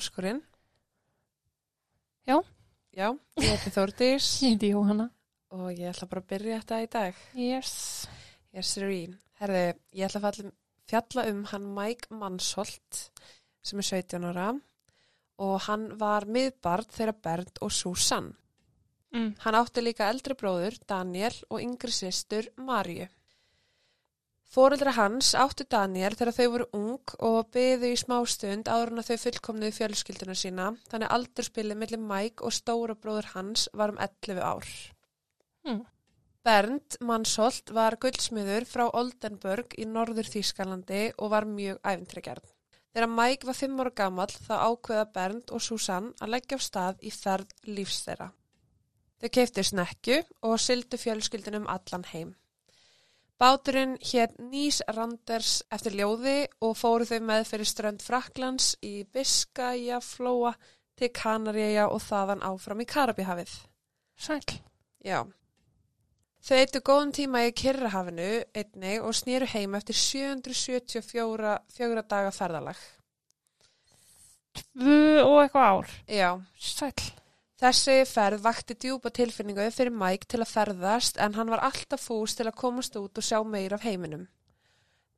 Mórskurinn. Já. Já, ég heiti Þórdís Ég heiti Jóhanna. og ég ætla bara að byrja þetta í dag. Yes. Yes, sirrý. Herði, ég ætla að fjalla um hann Mike Mansholt sem er 17 ára og hann var miðbarn þeirra Bernd og Susan. Mm. Hann átti líka eldri bróður, Daniel, og yngri sýstur, Marju. Fóreldra hans átti Daniel þegar þau voru ung og byðu í smástund áður en að þau fullkomnuði fjölskylduna sína, þannig aldurspilið millir Mike og stóra bróður hans var um 11 ár. Mm. Bernd Mansholt var guldsmiður frá Oldenburg í norður Þýskalandi og var mjög æfintryggjarn. Þegar Mike var 5 ára gamall þá ákveða Bernd og Susann að leggja á stað í ferð lífs þeirra. Þau keiftu snekju og syldu fjölskyldunum allan heim. Báturinn hér Nýs Randers eftir ljóði og fóru þau með fyrir strönd Fraklands í Biskaya flóa til Kanaríja og þaðan áfram í Karabíhafið. Sæl. Já. Þau eittu góðum tíma í Kirrahafinu einnig og snýru heim eftir 774 fjögra daga ferðalag. Tvö og eitthvað ár. Já. Sæl. Þessi ferð vakti djúpa tilfinningu fyrir Mike til að ferðast en hann var alltaf fús til að komast út og sjá meir af heiminum.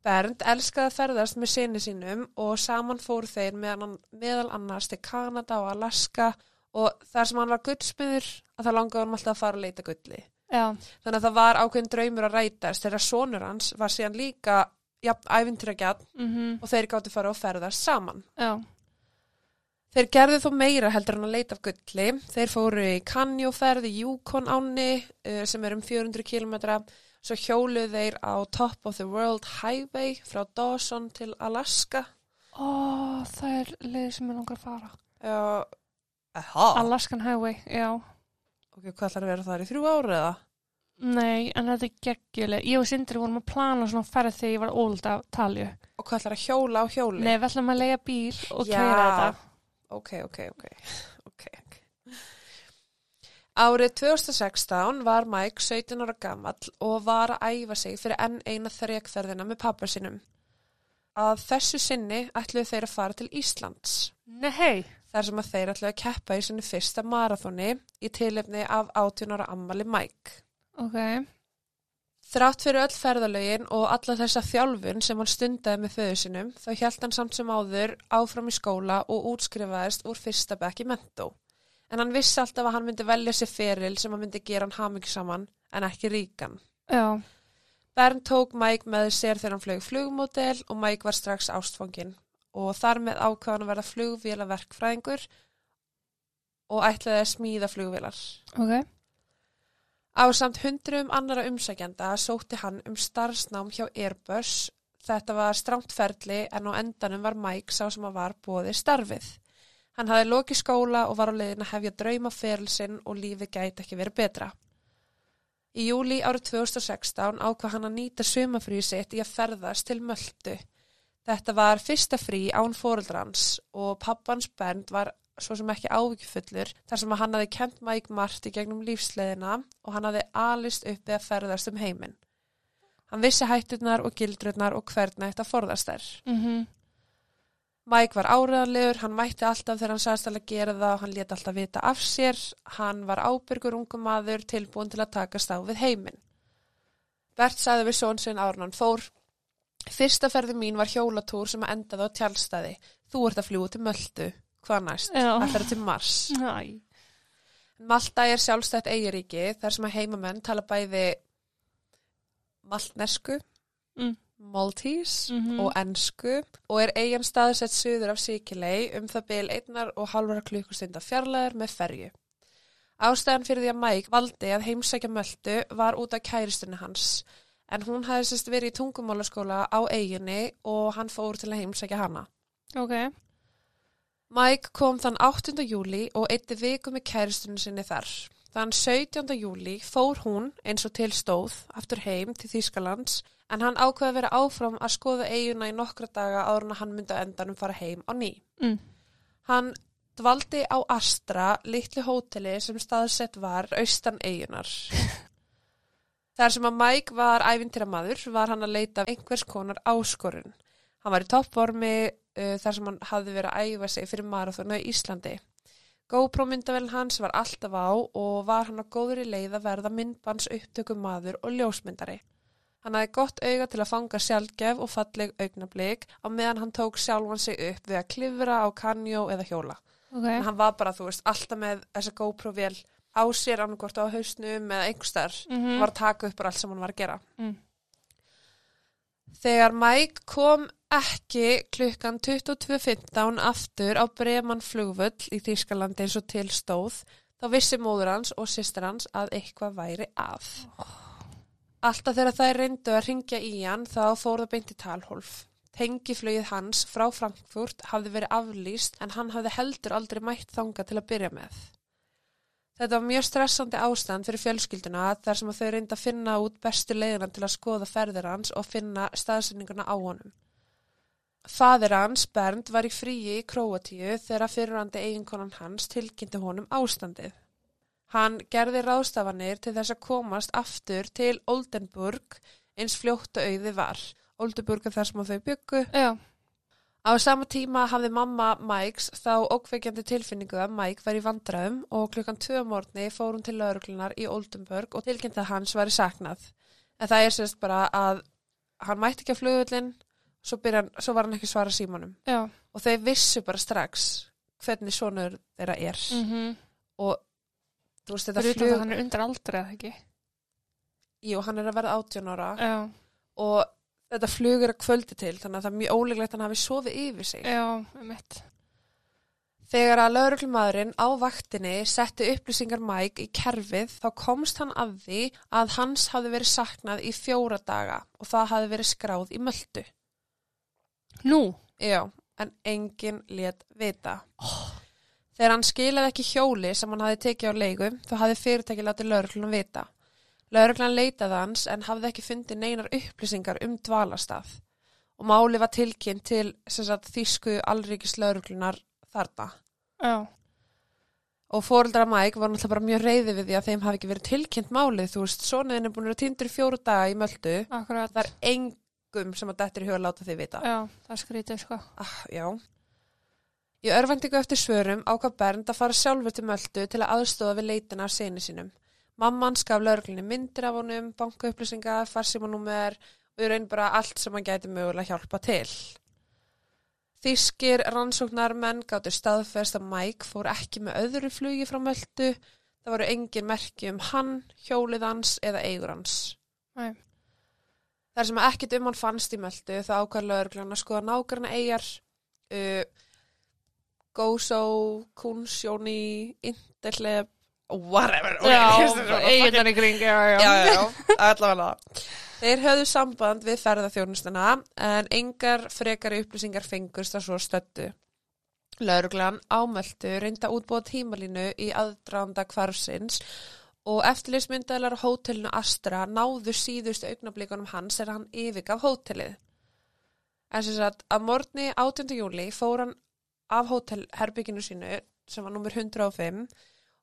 Bernd elskaði að ferðast með sinni sínum og saman fór þeir meðal, annars til Kanada og Alaska og þar sem hann var guldsmiður að það langaði hann alltaf að fara að leita gulli. Já. Þannig að það var ákveðin draumur að rætast þegar sonur hans var síðan líka jafn æfintýragjart Mm og þeir gáttu fara og ferðast saman. Já. Þeir gerðu þó meira heldur en að leita af gulli. Þeir fóru í Kanjóferð í Yukon áni uh, sem er um 400 km. Svo hjóluðu þeir á Top of the World Highway frá Dawson til Alaska. Ó, það er leiðið sem ég langar að fara. Uh, Aha. Alaskan Highway, já. Ok, hvað ætlar að vera þar í þrjú ári eða? Nei, en þetta er geggjuleg. Ég og Sindri vorum að plana svona ferð þegar ég var óld af talju. Og hvað ætlar að hjóla á hjóli? Nei, við ætlum að leiða bíl og Já. keira þetta. Ok, ok, ok. ok. Árið 2016 var Mike 17 ára gamall og var að æfa sig fyrir enn eina þrekferðina með pappa sinum. Að þessu sinni ætluðu þeir að fara til Íslands. Nei. Þar sem að þeir ætluðu að keppa í sinni fyrsta marathóni í tilefni af 18 ára ammali Mike. Ok. Þrátt fyrir öll ferðalögin og alla þessa þjálfun sem hann stundaði með föðu sinum, þá hjælt hann samt sem áður áfram í skóla og útskrifaðist úr fyrsta bekk í mentó. En hann vissi alltaf að hann myndi velja sér feril sem hann myndi gera hann hamingsaman en ekki ríkan. Já. Bernd tók Mike með sér þegar hann flög flugmódel og Mike var strax ástfangin og þar með ákvaðan að verða flugvélaverkfræðingur og ætlaði að smíða flugvélar. Ok. Á samt hundruðum annara umsækjanda sótti hann um starfsnám hjá Airbus. Þetta var strámt ferli en á endanum var Mike sá sem að var bóði starfið. Hann hafði lokið skóla og var á leiðin að hefja draumaferil sinn og lífið gæti ekki verið betra. Í júli árið 2016 ákvað hann að nýta sumafríu sitt í að ferðast til Möldu. Þetta var fyrsta frí án fóreldrans og pappans Bernd var svo sem ekki ávíkjufullur þar sem að hann hafi kent Mike margt í gegnum lífsleðina og hann hafi alist uppi að ferðast um heiminn. Hann vissi hætturnar og gildrurnar og hvernig þetta forðast þær. Mhm. Mike var áriðanlegur, hann mætti alltaf þegar hann sagðist alveg að gera það og hann lét alltaf vita af sér. Hann var ábyrgur ungum maður tilbúin til að takast á við heiminn. Bert sagði við són sinn árun hann fór. Fyrsta ferði mín var hjólatúr sem að endaði á tjálstæði. Þú ert að fljúa til Möldu. Hvað næst? Ætlar til Mars. Næ. Malta er sjálfstætt eigiríki þar sem að heimamenn tala bæði maltnesku, Mm. maltese Mhm. og ensku og er eigin staðsett suður af Sikilei um það byl einnar og halvara klukkustunda fjarlæður með ferju. Ástæðan fyrir því að Mike valdi að heimsækja Möldu var út af kæristunni hans en hún hafði sérst verið í tungumálaskóla á eiginni og hann fór til að heimsækja hana. Ok. Mike kom þann 8. júli og eitti viku með kæristunni sinni þar. Þann 17. júli fór hún eins og til stóð aftur heim til Þýskalands en hann ákveði að vera áfram að skoða eiguna í nokkra daga áður en að hann myndi á endanum fara heim á ný. Mm. Hann dvaldi á Astra, litlu hóteli sem staðsett var austan eigunar. Þar sem að Mike var ævintýra maður var hann að leita af einhvers konar áskorun. Hann var í toppformi uh, þar sem hann hafði verið að æfa sig fyrir marathonu í Íslandi. GoPro myndavélin hans var alltaf á og var hann á góðri leið að verða myndbans upptökum maður og ljósmyndari. Hann hafði gott auga til að fanga sjálfgef og falleg augnablík á meðan hann tók sjálfan sig upp við að klifra á kanjó eða hjóla. Ok. En hann var bara, þú veist, alltaf með þessa GoPro-vél á sér annarkort á hausnum eða einhverstaðar Mhm. var að taka upp bara allt sem hann var að gera. Mm. Þegar Mike kom ekki klukkan 22.15 aftur á Breman flugvöll í Þýskalandi eins og til stóð, þá vissi móður hans og sýstir hans að eitthvað væri að. Alltaf þegar þær reyndu að ringja í hann þá fór það beint í talhólf. Tengiflögið hans frá Frankfurt hafði verið aflýst en hann hafði heldur aldrei mætt þanga til að byrja með. Þetta var mjög stressandi ástand fyrir fjölskylduna þar sem þau reynda að finna út bestu leiðina til að skoða ferðir hans og finna staðsendinguna á honum. Fadir hans, Bernd, var í fríi í Króatíu þegar fyrirrandi eiginkonan hans tilkynnti honum ástandið. Hann gerði ráðstafanir til þess að komast aftur til Oldenburg eins fljóttu auði var. Oldenburg er þar sem þau byggu Já. Á sama tíma hafði mamma Mikes þá ókveikjandi tilfinningu að Mike var í vandræðum og klukkan tvö morgni fór hún til lauruglunar í Oldenburg og tilkynnt að hans var í saknað. En það er sérst bara að hann mætti ekki að flugullin, svo, hann- svo var hann ekki svara símanum. Já. Og þau vissu bara strax hvernig sonur þeirra er. Mm Og þú veist þetta það hann er undir aldrei eða ekki. jú, hann er að verða 18 ára Já. og þetta flug er að kvöldi til, þannig að það er mjög óleglegt að hann hafi sofið yfir sig. Já. Þegar að lauruglumadurinn á vaktinni setti upplýsingar Mike í kerfið þá komst hann að því að hans hafði verið saknað í fjóra daga og það hafði verið skráð í möldu. Nú? Já, en enginn let vita. Þegar hann skilaði ekki hjóli sem hann hafði tekið á leigu þá hafði fyrirtæki látið lauruglunum vita. Lauruglan leitaði hans en hafði ekki fundið neinar upplýsingar um dvalastað og máli var tilkynnt til sagt, þýsku alríkis lauruglunar þarna. Já. Og fóreldra Mike var náttúrulega bara mjög reyði við því að þeim hafi ekki verið tilkynnt málið, þú veist, sonuðin er búin að týndur fjóru daga í möldu, Akkurat. það er engum sem að dettur í huga að láta þið vita. Já, það skrítið, sko. Ah, já. Í örvendingu eftir svörum ákvað Bernd að fara sjálfur til möldu til að aðstofa við leitina af seni sínum. Mamman skaf lauruglinni myndir af honum, bankaupplýsingar, farsimanúmer og raun bara allt sem hann gæti mögulega hjálpa til. Þískir rannsóknarmenn gáttu staðfest að Mike fór ekki með öðru flugi frá möldu. Það voru engin merki um hann, hjólið hans eða eigur hans. Nei. Þar sem ekkit um hann fannst í möldu þá ákvað lauruglan að skoða nágranna eigjar uh, Gósó, Kunsjóni, Interleb whatever eiginnar í kring, já, já. já, allavega Þeir höfðu samband við ferðarþjónustuna en engar frekari upplýsingar fengust að svo stöttu. Lauruglan ámöldu reynda útbúa tímalínu í aðdraðanda kvarfsins og eftirlýsmyndaðlar á hótelinu Astra náðu síðustu augnablíkunum hans þegar hann yfirgaf hótelið. En sem sagt, að morgni 18. júli fór hann af hótelherbygginu sínu sem var nummer 105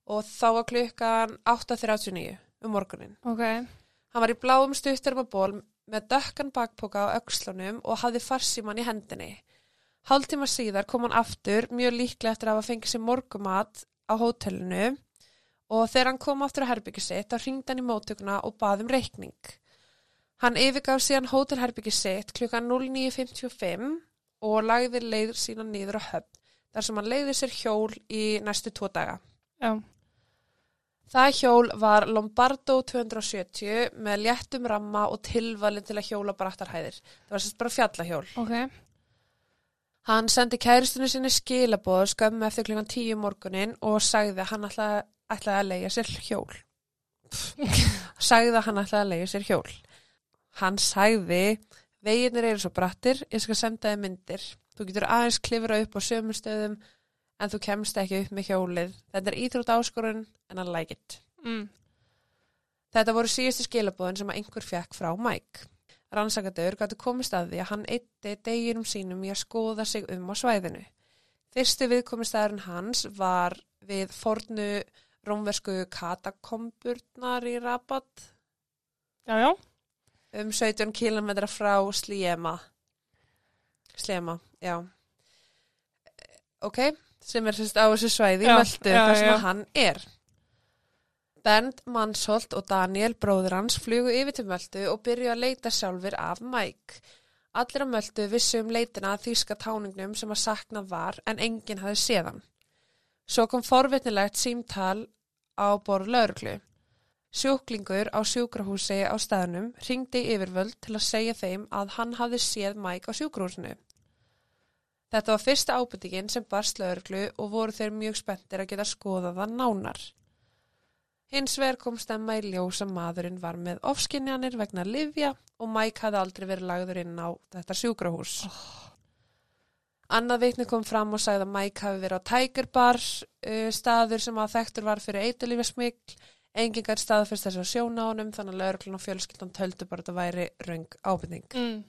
og þá var klukkan 8.39 um morgunin. Ok. Hann var í bláum stuttarmaból með dökkan bakpoka á öxlunum og hafði farsíman í hendinni. Hálftíma síðar kom hann aftur, mjög líklega eftir að hafa fengið sér morgumat á hótelinu og þegar hann kom aftur á herbyggi sitt, þá hringdi hann í móttökuna og baði um reikning. Hann yfirgaf síðan hótelherbyggi sitt klukkan 09.55 og lagði leið sína niður á höfn, þar sem hann leiði sér hjól í næstu tvo daga. Já. Það hjól var Lombardo 270 með léttum ramma og tilvalin til að hjóla brattarhæðir. Það var sérst bara fjallahjól. Ok. Hann sendi kæristunni sinni skilabóð skömmu eftir klukkan 10 morgunin og sagði að hann ætlaði, ætlaði að leiða sér hjól. sagði að hann ætlaði að leiða sér hjól. Hann sagði, veginir eru svo brattir, ég skal senda þið myndir. Þú getur aðeins klifra upp á sömu stöðum en þú kemst ekki upp með hjólið. Þetta er íþrótt áskorun en I like it. Mm. Þetta voru síðustu skilabóðin sem einhver fekk frá Mike. Rannsakadur gætu komist að því að hann eitti deginum sínum í að skoða sig um á svæðinu. Fyrsti viðkomistæðurinn hans var við fornu rómversku katakomburnar í Rabat Já, já. um 17 km frá Sliema. Slema, já. Ok, sem er sérst á þessu svæði, já, þar sem já. hann er. Bernd, Mansholt og Daniel, bróður hans, flugu yfir til möldu og byrju að leita sjálfur af Mike. Allir á möldu vissu um leitina að þýska táningnum sem að sakna var en enginn hafði séðan. Svo kom forvitnilegt símtal á borð lauruglu. Sjúklingur á sjúkrahúsi á staðnum ringdi yfirvöld til að segja þeim að hann hafði séð Mike á sjúkrahúsinu. Þetta var fyrsta ábyrtingin sem barst lauruglu og voru þeir mjög spenntir að geta skoða það nánar. Hins vegar kom stemma í ljós að maðurinn var með ofskinjanir vegna livja og Mike hafði aldrei verið lagður inn á þetta sjúkrahús. Annað veitni kom fram og sagði að Mike hafi verið á Tiger Bar, uh, staður sem að þekktur var fyrir eitulífasmikl, enginn gætt staðfyrst þess að sjóna honum þannig að lauruglun og fjölskyldan töldu bara að þetta væri röng ábyrning. Mm.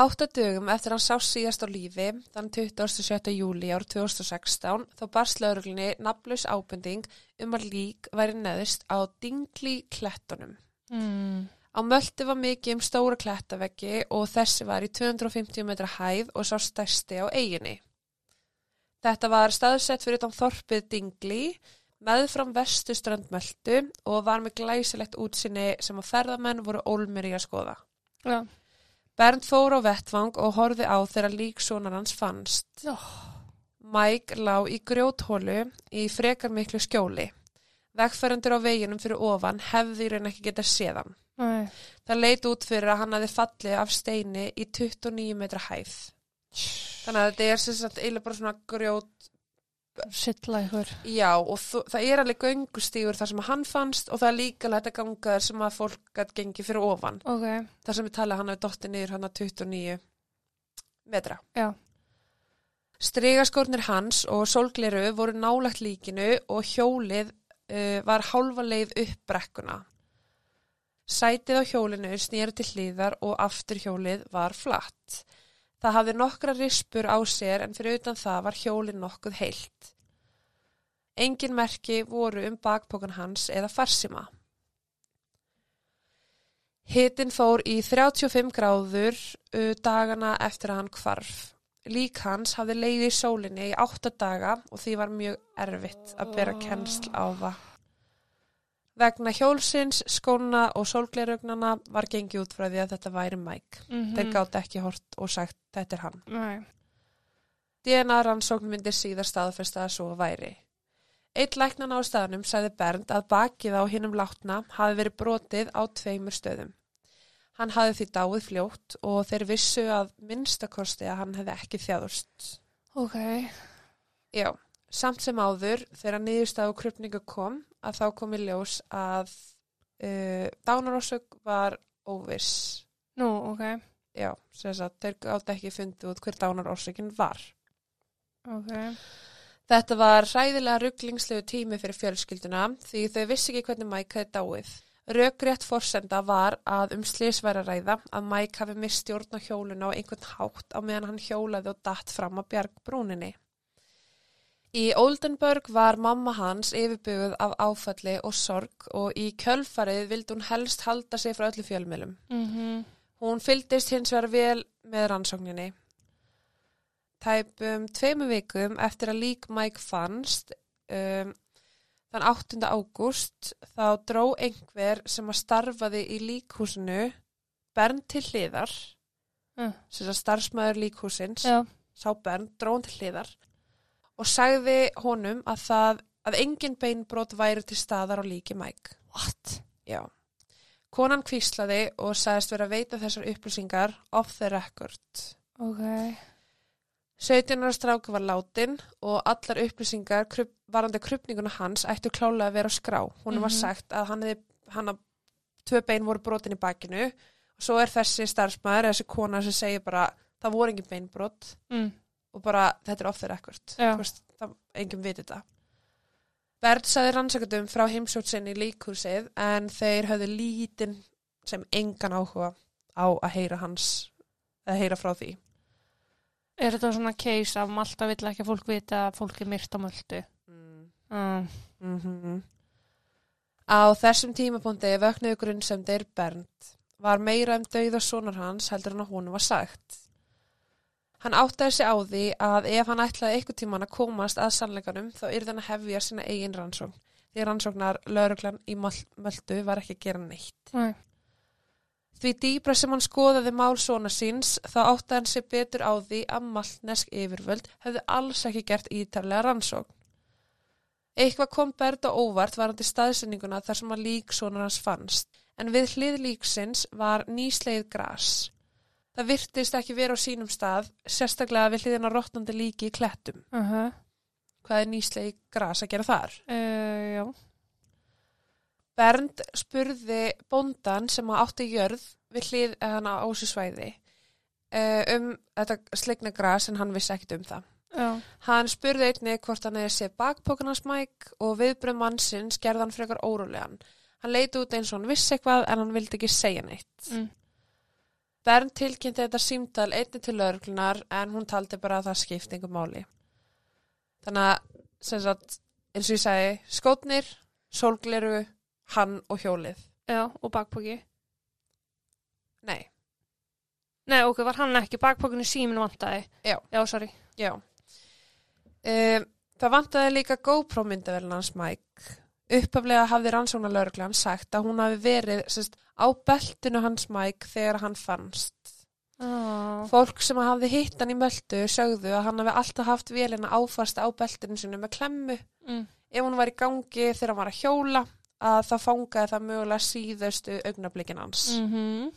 Átta dögum eftir hann sá síðast á lífi, þann 27. júli ár 2016, þá barst lauruglunni nafnlaus ábending um að lík væri neðist á Dingli klettunum. Mm. Á mölti var mikið um stóra klettaveggi og þessi var í 250 metra hæð og sá stærsti á eiginni. Þetta var staðsett fyrir utan þorpið Dingli, meðfram vestu strandmöldu og var með glæsilegt útsinni sem að ferðamenn voru ólmir í að skoða. Já. Bernd fór á vettvang og horfi á þegar líksonar hans fannst. Já. Mike lá í grjóthólu í frekar miklu skjóli. Vegfærandur á veginum fyrir ofan hefði í raun ekki getað séðan. Nei. Það leit út fyrir að hann hafi fallið af steini í 29 metra hæð. Þannig að þetta er sem sagt eiginlega bara svona grjót, Sittla ykkur. já, og það er alveg göngustígur þar sem hann fannst og það er líka þetta gangaður sem að fólk gætt gengi fyrir ofan. Ok. Þar sem við tala hann hafi dottið niður hann að 29 metra. Já. Strygaskórnir hans og sólgleru voru nálagt líkinu og hjólið uh, var hálfa leið upp brekkuna. Sætið á hjólinu snýri til hlýðar og aftur hjólið var flatt. Það hafði nokkra rispur á sér en fyrir utan það var hjólið nokkuð heilt. Engin merki voru um bakpokan hans eða farsima. Hitin fór í 35 gráður dagana eftir að hann hvarf. Lík hans hafði leiði í sólinni í átta daga og því var mjög erfitt að bera kennsl á það. Vegna hjólsins, skóna og sólglerugnana var gengið út frá því að þetta væri Mike. Mm Þeir gátt ekki hort og sagt þetta er hann. Nei. DNA rannsókn myndi síðar staðfesta að svo væri. Eitt læknan á staðnum sagði Bernd að bakið á hinnum látna hafi verið brotið á tveimur stöðum. Hann hafi því dáið fljótt og þeir vissu að minnstakosti að hann hefði ekki þjáðust. Ok. Já, samt sem áður þegar niðurstaðu krupningu kom að þá kom í ljós að uh, dánarósök var óviss. Nú, ok. Já, sem sagt, þeir gátt ekki fundið út hver dánarósökin var. Ok. Þetta var hræðilega rugglingslegu tími fyrir fjölskylduna því þau vissi ekki hvernig Mike hefði dáið. Rökrétt forsenda var að um slísværa ræða að Mike hafi mist stjórn á hjóluna á einhvern hátt á meðan hann hjólaði og datt fram á bjargbrúninni. Í Oldenburg var mamma hans yfirbyggð af áfalli og sorg og í kjölfarið vildi hún helst halda sig frá öllu fjölmjölum. Mm Hún fylgdist hins vegar vel með rannsókninni. Tæpum tveimu vikum eftir að lík Mike fannst, um, þann 8. ágúst, þá dró einhver sem að starfaði í líkhúsinu Bernd til hliðar, Mm. sem að starfsmæður líkhúsins, Já. sá Bernd, dró hann til hliðar og sagði honum að það, að engin beinbrot væri til staðar á líki Mike. What? Já. Konan kvíslaði og sagðist vera að veita þessar upplýsingar off the record. Ok. 17 ára stráku var látin og allar upplýsingar krup, varandi krupninguna hans ættu klálega að vera á skrá. Hún var Mhm. sagt að hann hefði, hann að tvö bein voru brotin í bakinu og svo er þessi starfsmæður, þessi kona sem segir bara það voru engin beinbrot Mm. Og bara þetta er. Þú Veist, það, enginn viti þetta. Bernd sagði rannsakandum frá heimsótsinni líkhúsið en þeir höfðu lítinn sem engan áhuga á að heyra hans, að heyra frá því. Er þetta svona case af Malta vill ekki fólk vita að fólk er myrt á Möldu? Mm. Mm. Mm Á þessum tímapunkti vöknuðu grunnsemdir Bernd var meira um dauða sonar hans heldur en að hún var sagt. Hann áttaði sig á því að ef hann ætlaði eitthvað tíman að komast að sannleikanum þá yrði hann að hefja sína eigin rannsókn. Því rannsóknar lauruglan í Möl- Möltu var ekki að gera neitt. Nei. Því dýbra sem hann skoðaði mál svona síns þá átti hann sig betur á því að maltnesk yfirvöld hefði alls ekki gert ítarlega rannsókn. Eitthvað kom Bert á óvart varandi staðsendinguna þar sem að lík svona hans fannst, en við hlið líksins var nýsleið gras. Það virtist ekki vera á sínum stað, sérstaklega við hliðina rottnandi líki í klettum. Uh -huh. Hvað er nýsleið gras að gera þar? uh. Bernd spurði bóndan sem að átti jörð við hlið hana á þessu svæði eh, um þetta slegna gras en hann vissi ekkit um það. Já. Hann spurði einnig hvort hann hefði séð bakpókunars mæk og viðbröð mannsins gerði hann frekar órólegan. Hann leiti út eins og hann vissi eitthvað en hann vildi ekki segja neitt. Mm. Bernd tilkynnti þetta símtal einnig til lauruglunar en hún taldi bara að það skipti einhver máli. Þannig að, sem sagt, eins og ég segi, skótnir, sólgleru, hann og hjólið. Já, og bakpóki. Nei, Nei, ok, var hann ekki bakpókinu síminu vantaði? Já. Já, sorry. já. Um, það vantaði líka GoPro myndavelin hans Mike. Uppaflega hafði rannsóna lauruglan sagt að hún hafi verið sest, á beltinu hans Mike þegar hann fannst. Oh. Fólk sem hafði hitt hann í möldu sögðu að hann hafi alltaf haft vélina áfast á beltinu sinu með klemmu. Mm. Ef hún var í gangi þegar hann var að hjóla að það fangaði það mögulega síðustu augnablikin hans. Mm -hmm.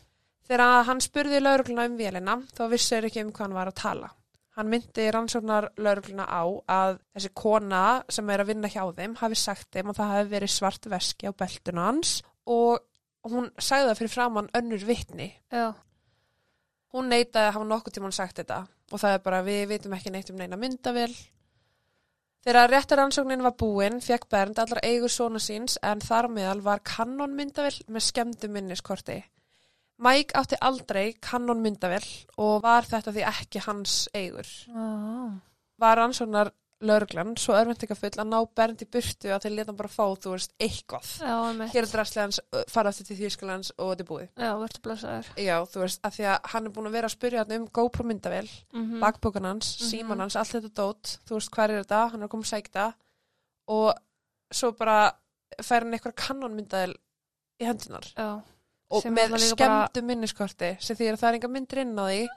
Þegar hann spurði laurugluna um vélina þá vissi þeir ekki um hvað hann var að tala. Hann myndi rannsóknar laurugluna á að þessi kona sem er að vinna hjá þeim hafi sagt þeim að það hafi verið svart veski á beltuna hans og hún sagði það fyrir framann önnur vitni. Já. Hún neitaði að hafa nokkuð tímann sagt þetta og það er bara við vitum ekki neitt um neina myndavél. Þegar réttaransóknin var búin fekk Bernd allar eigur svona síns en þar meðal var Canon myndavél með skemmdu minniskorti. Mike átti aldrei Canon myndavél og var þetta því ekki hans eigur. Oh. Var rannsóknar lauruglan svo örvendingafull að ná Bernd í burtu að þeir leta hann bara fá, þú veist, eitthvað. Já. Hér er drastlega hans, ö, fara aftur til Þýskalands og þetta er búið. Já, verður blessaður. Já, þú veist, að því að hann er búin að vera að spyrja hann um GoPro myndavél, Mm -hmm. bakbókan hans, Mhm. síman hans, allt þetta dót, þú veist, hvað er þetta, hann er komið sækta og svo bara fær hann eitthvað kannonmyndavél í hendunar Já. og með líka bara- minniskorti sem því að það er enga myndir inn á því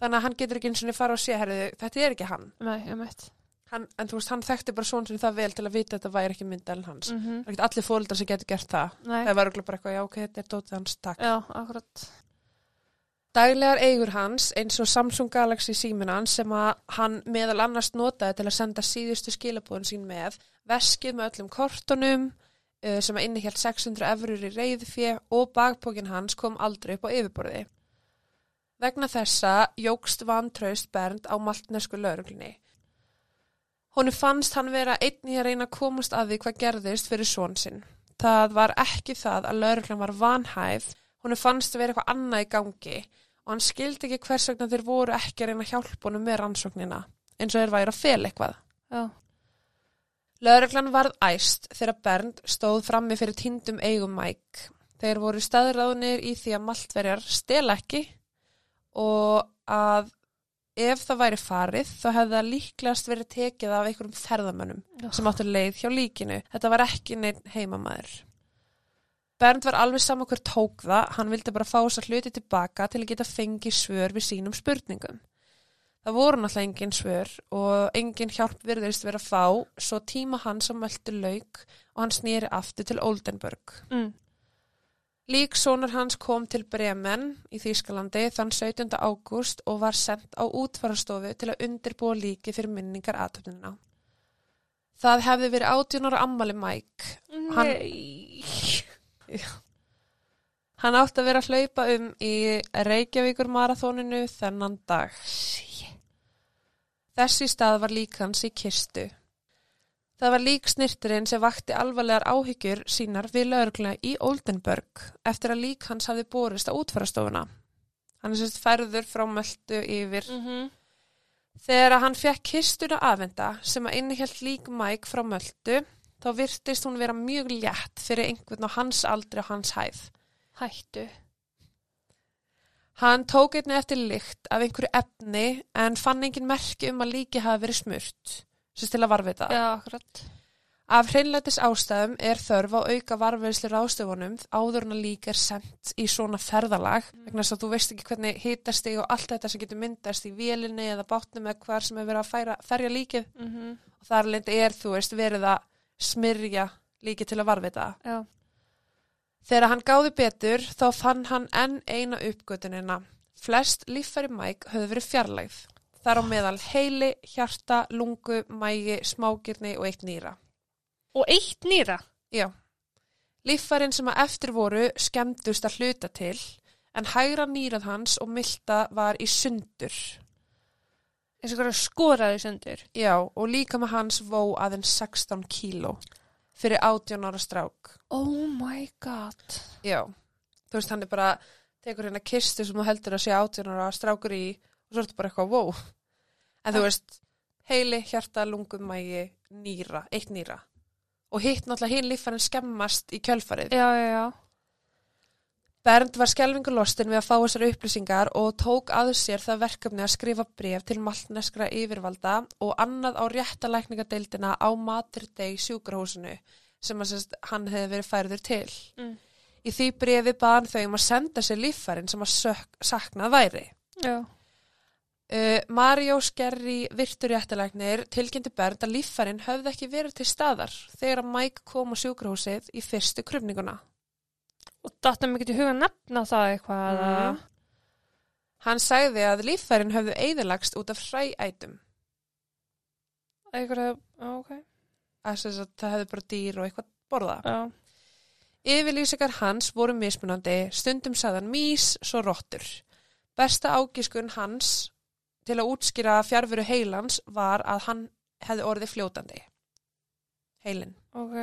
þannig að hann getur ekki eins og fara og sé herrið, þetta er ekki hann. Nei, ég meitt. Hann en þú veist, hann þekkti bara svona sem það vel til að vita að þetta væri ekki myndalinn hans Mm það er ekki allir fóreldrar sem getur gert það Nei. það var bara eitthvað, já ok, þetta er dótið hans takk Já, akkurat. Daglegar eigur hans eins og Samsung Galaxy símin hans sem að hann meðal annars notaði til að senda síðustu skilabúðin sín með veskið með öllum kortunum uh, sem að innihjalt 600 efrur í reyðfjö og bakpókin hans kom aldrei upp á yfirborði. Vegna þessa jógst vantraust Bernd á maltnesku lauruglunni. Honu fannst hann vera einn í að reyna að komast að því hvað gerðist fyrir svon sinn. Það var ekki það að lauruglan var vanhæf, honu fannst að vera eitthvað annað í gangi og hann skildi ekki hvers vegna þeir voru ekki að reyna að hjálpa honum með rannsóknina, eins og þeir væri að fel eitthvað. Já. Lauruglan varð æst þegar Bernd stóð frammi fyrir tindum eigum Mike. Þeir voru staðráðnir í því að maltverjar stel ekki og að ef það væri farið þá hefði það líklegast verið tekið af einhverjum ferðamönnum Já. sem áttu leið hjá líkinu. Þetta var ekki neitt heimamaður. Bernd var alveg saman hver tók það, hann vildi bara fá þess að hluti tilbaka til að geta fengið svör við sínum spurningum. Það voru náttúrulega engin svör og engin hjálp virðist verið að fá svo tíma hans að möldu lauk og hann snýri aftur til Oldenburg. Mm. Lík sonur hans kom til Bremen í Þýskalandi þann 17. ágúst og var sendt á útfarastofu til að undirbúa líki fyrir minningar aðtöfnina. Það hefði verið 18 ára ammali Mike. Hann- Nei. Hann átti að vera að hlaupa um í Reykjavíkur marathóninu þennan dag. Þessi stað var lík hans í kistu. Það var lík snirturinn sem vakti alvarlegar áhyggjur sínar við lögurgluna í Oldenburg eftir að lík hans hafði borist á útfarastofuna. Hann er sérst færður frá möldu yfir. Mm -hmm. Þegar að hann fekk kistuna afenda sem að innihjalt lík Mike frá möldu, þá virtist hún vera mjög létt fyrir einhvern á hans aldri og hans hæð. Hættu. Hann tók einni eftir lykt af einhverju efni en fann engin merki um að líki hafi verið smurt, sem til að varvita. Já, akkurat. Af hreinlætis ástæðum er þörf á auka varveðslu ráðstöfunum áður en að líka er sendt í svona ferðalag vegna þess að þú veist ekki hvernig hitast þig og allt þetta sem getur myndast í vélinni eða bátnum eða hvar sem er verið að færa, ferja líkið Mm og þar lendi er, þú veist, verið að smyrja líkið til að varvita. Já. Þegar hann gáði betur þá fann hann enn eina uppgötunina. Flest líffæri mæk höfðu verið fjarlægð. Þar á meðal heili, hjarta, lungu, mægi, smágirni og eitt nýra. Og eitt nýra. Já. Líffærin sem að eftir voru skemmdust að hluta til en hægra nýrað hans og milta var í sundur. eins og hverju skoraði sundur. Já, og líka með hans vó aðeins 16 kíló fyrir 18 ára strák. Oh my god. Já, þú veist, hann er bara, tekur hérna kistu sem þú heldur að sé 18 ára strákur í og svo er þetta bara eitthvað wow. En þú veist, heili, hjarta, lungum, mægi, nýra, eitt nýra. Og hitt náttúrulega hinn líffærin skemmast í kjölfarið. Já, já, já. Bernd var skelvingu lostin við að fá þessar upplýsingar og tók að sér það verkefni að skrifa bref til maltneskra yfirvalda og annað á réttalækningadeildina á Materdei sjúkrahúsinu sem sérst, hann hefði verið færður til. Mm. Í því brefi baðan þau um að senda sér líffærin sem að saknað væri. Já. Uh, Mario Skerri virtur réttalæknir tilkynnti Bernd að líffærin höfði ekki verið til staðar þegar að Mike kom á sjúkrahúsið í fyrstu krumninguna. Og datum ekki til huga nefna það eitthvað. Mm. Hann sagði að líffærin höfðu eðilagst út af hræætum. Eitthvað, ok. að það hefði bara dýr og eitthvað borða. Já. Yfirlýsingar hans voru mismunandi, stundum sagðan mís, svo rottur. Besta ágiskun hans til að útskýra fjárveru heilans var að hann hefði orðið fljótandi. Heilin. Ok.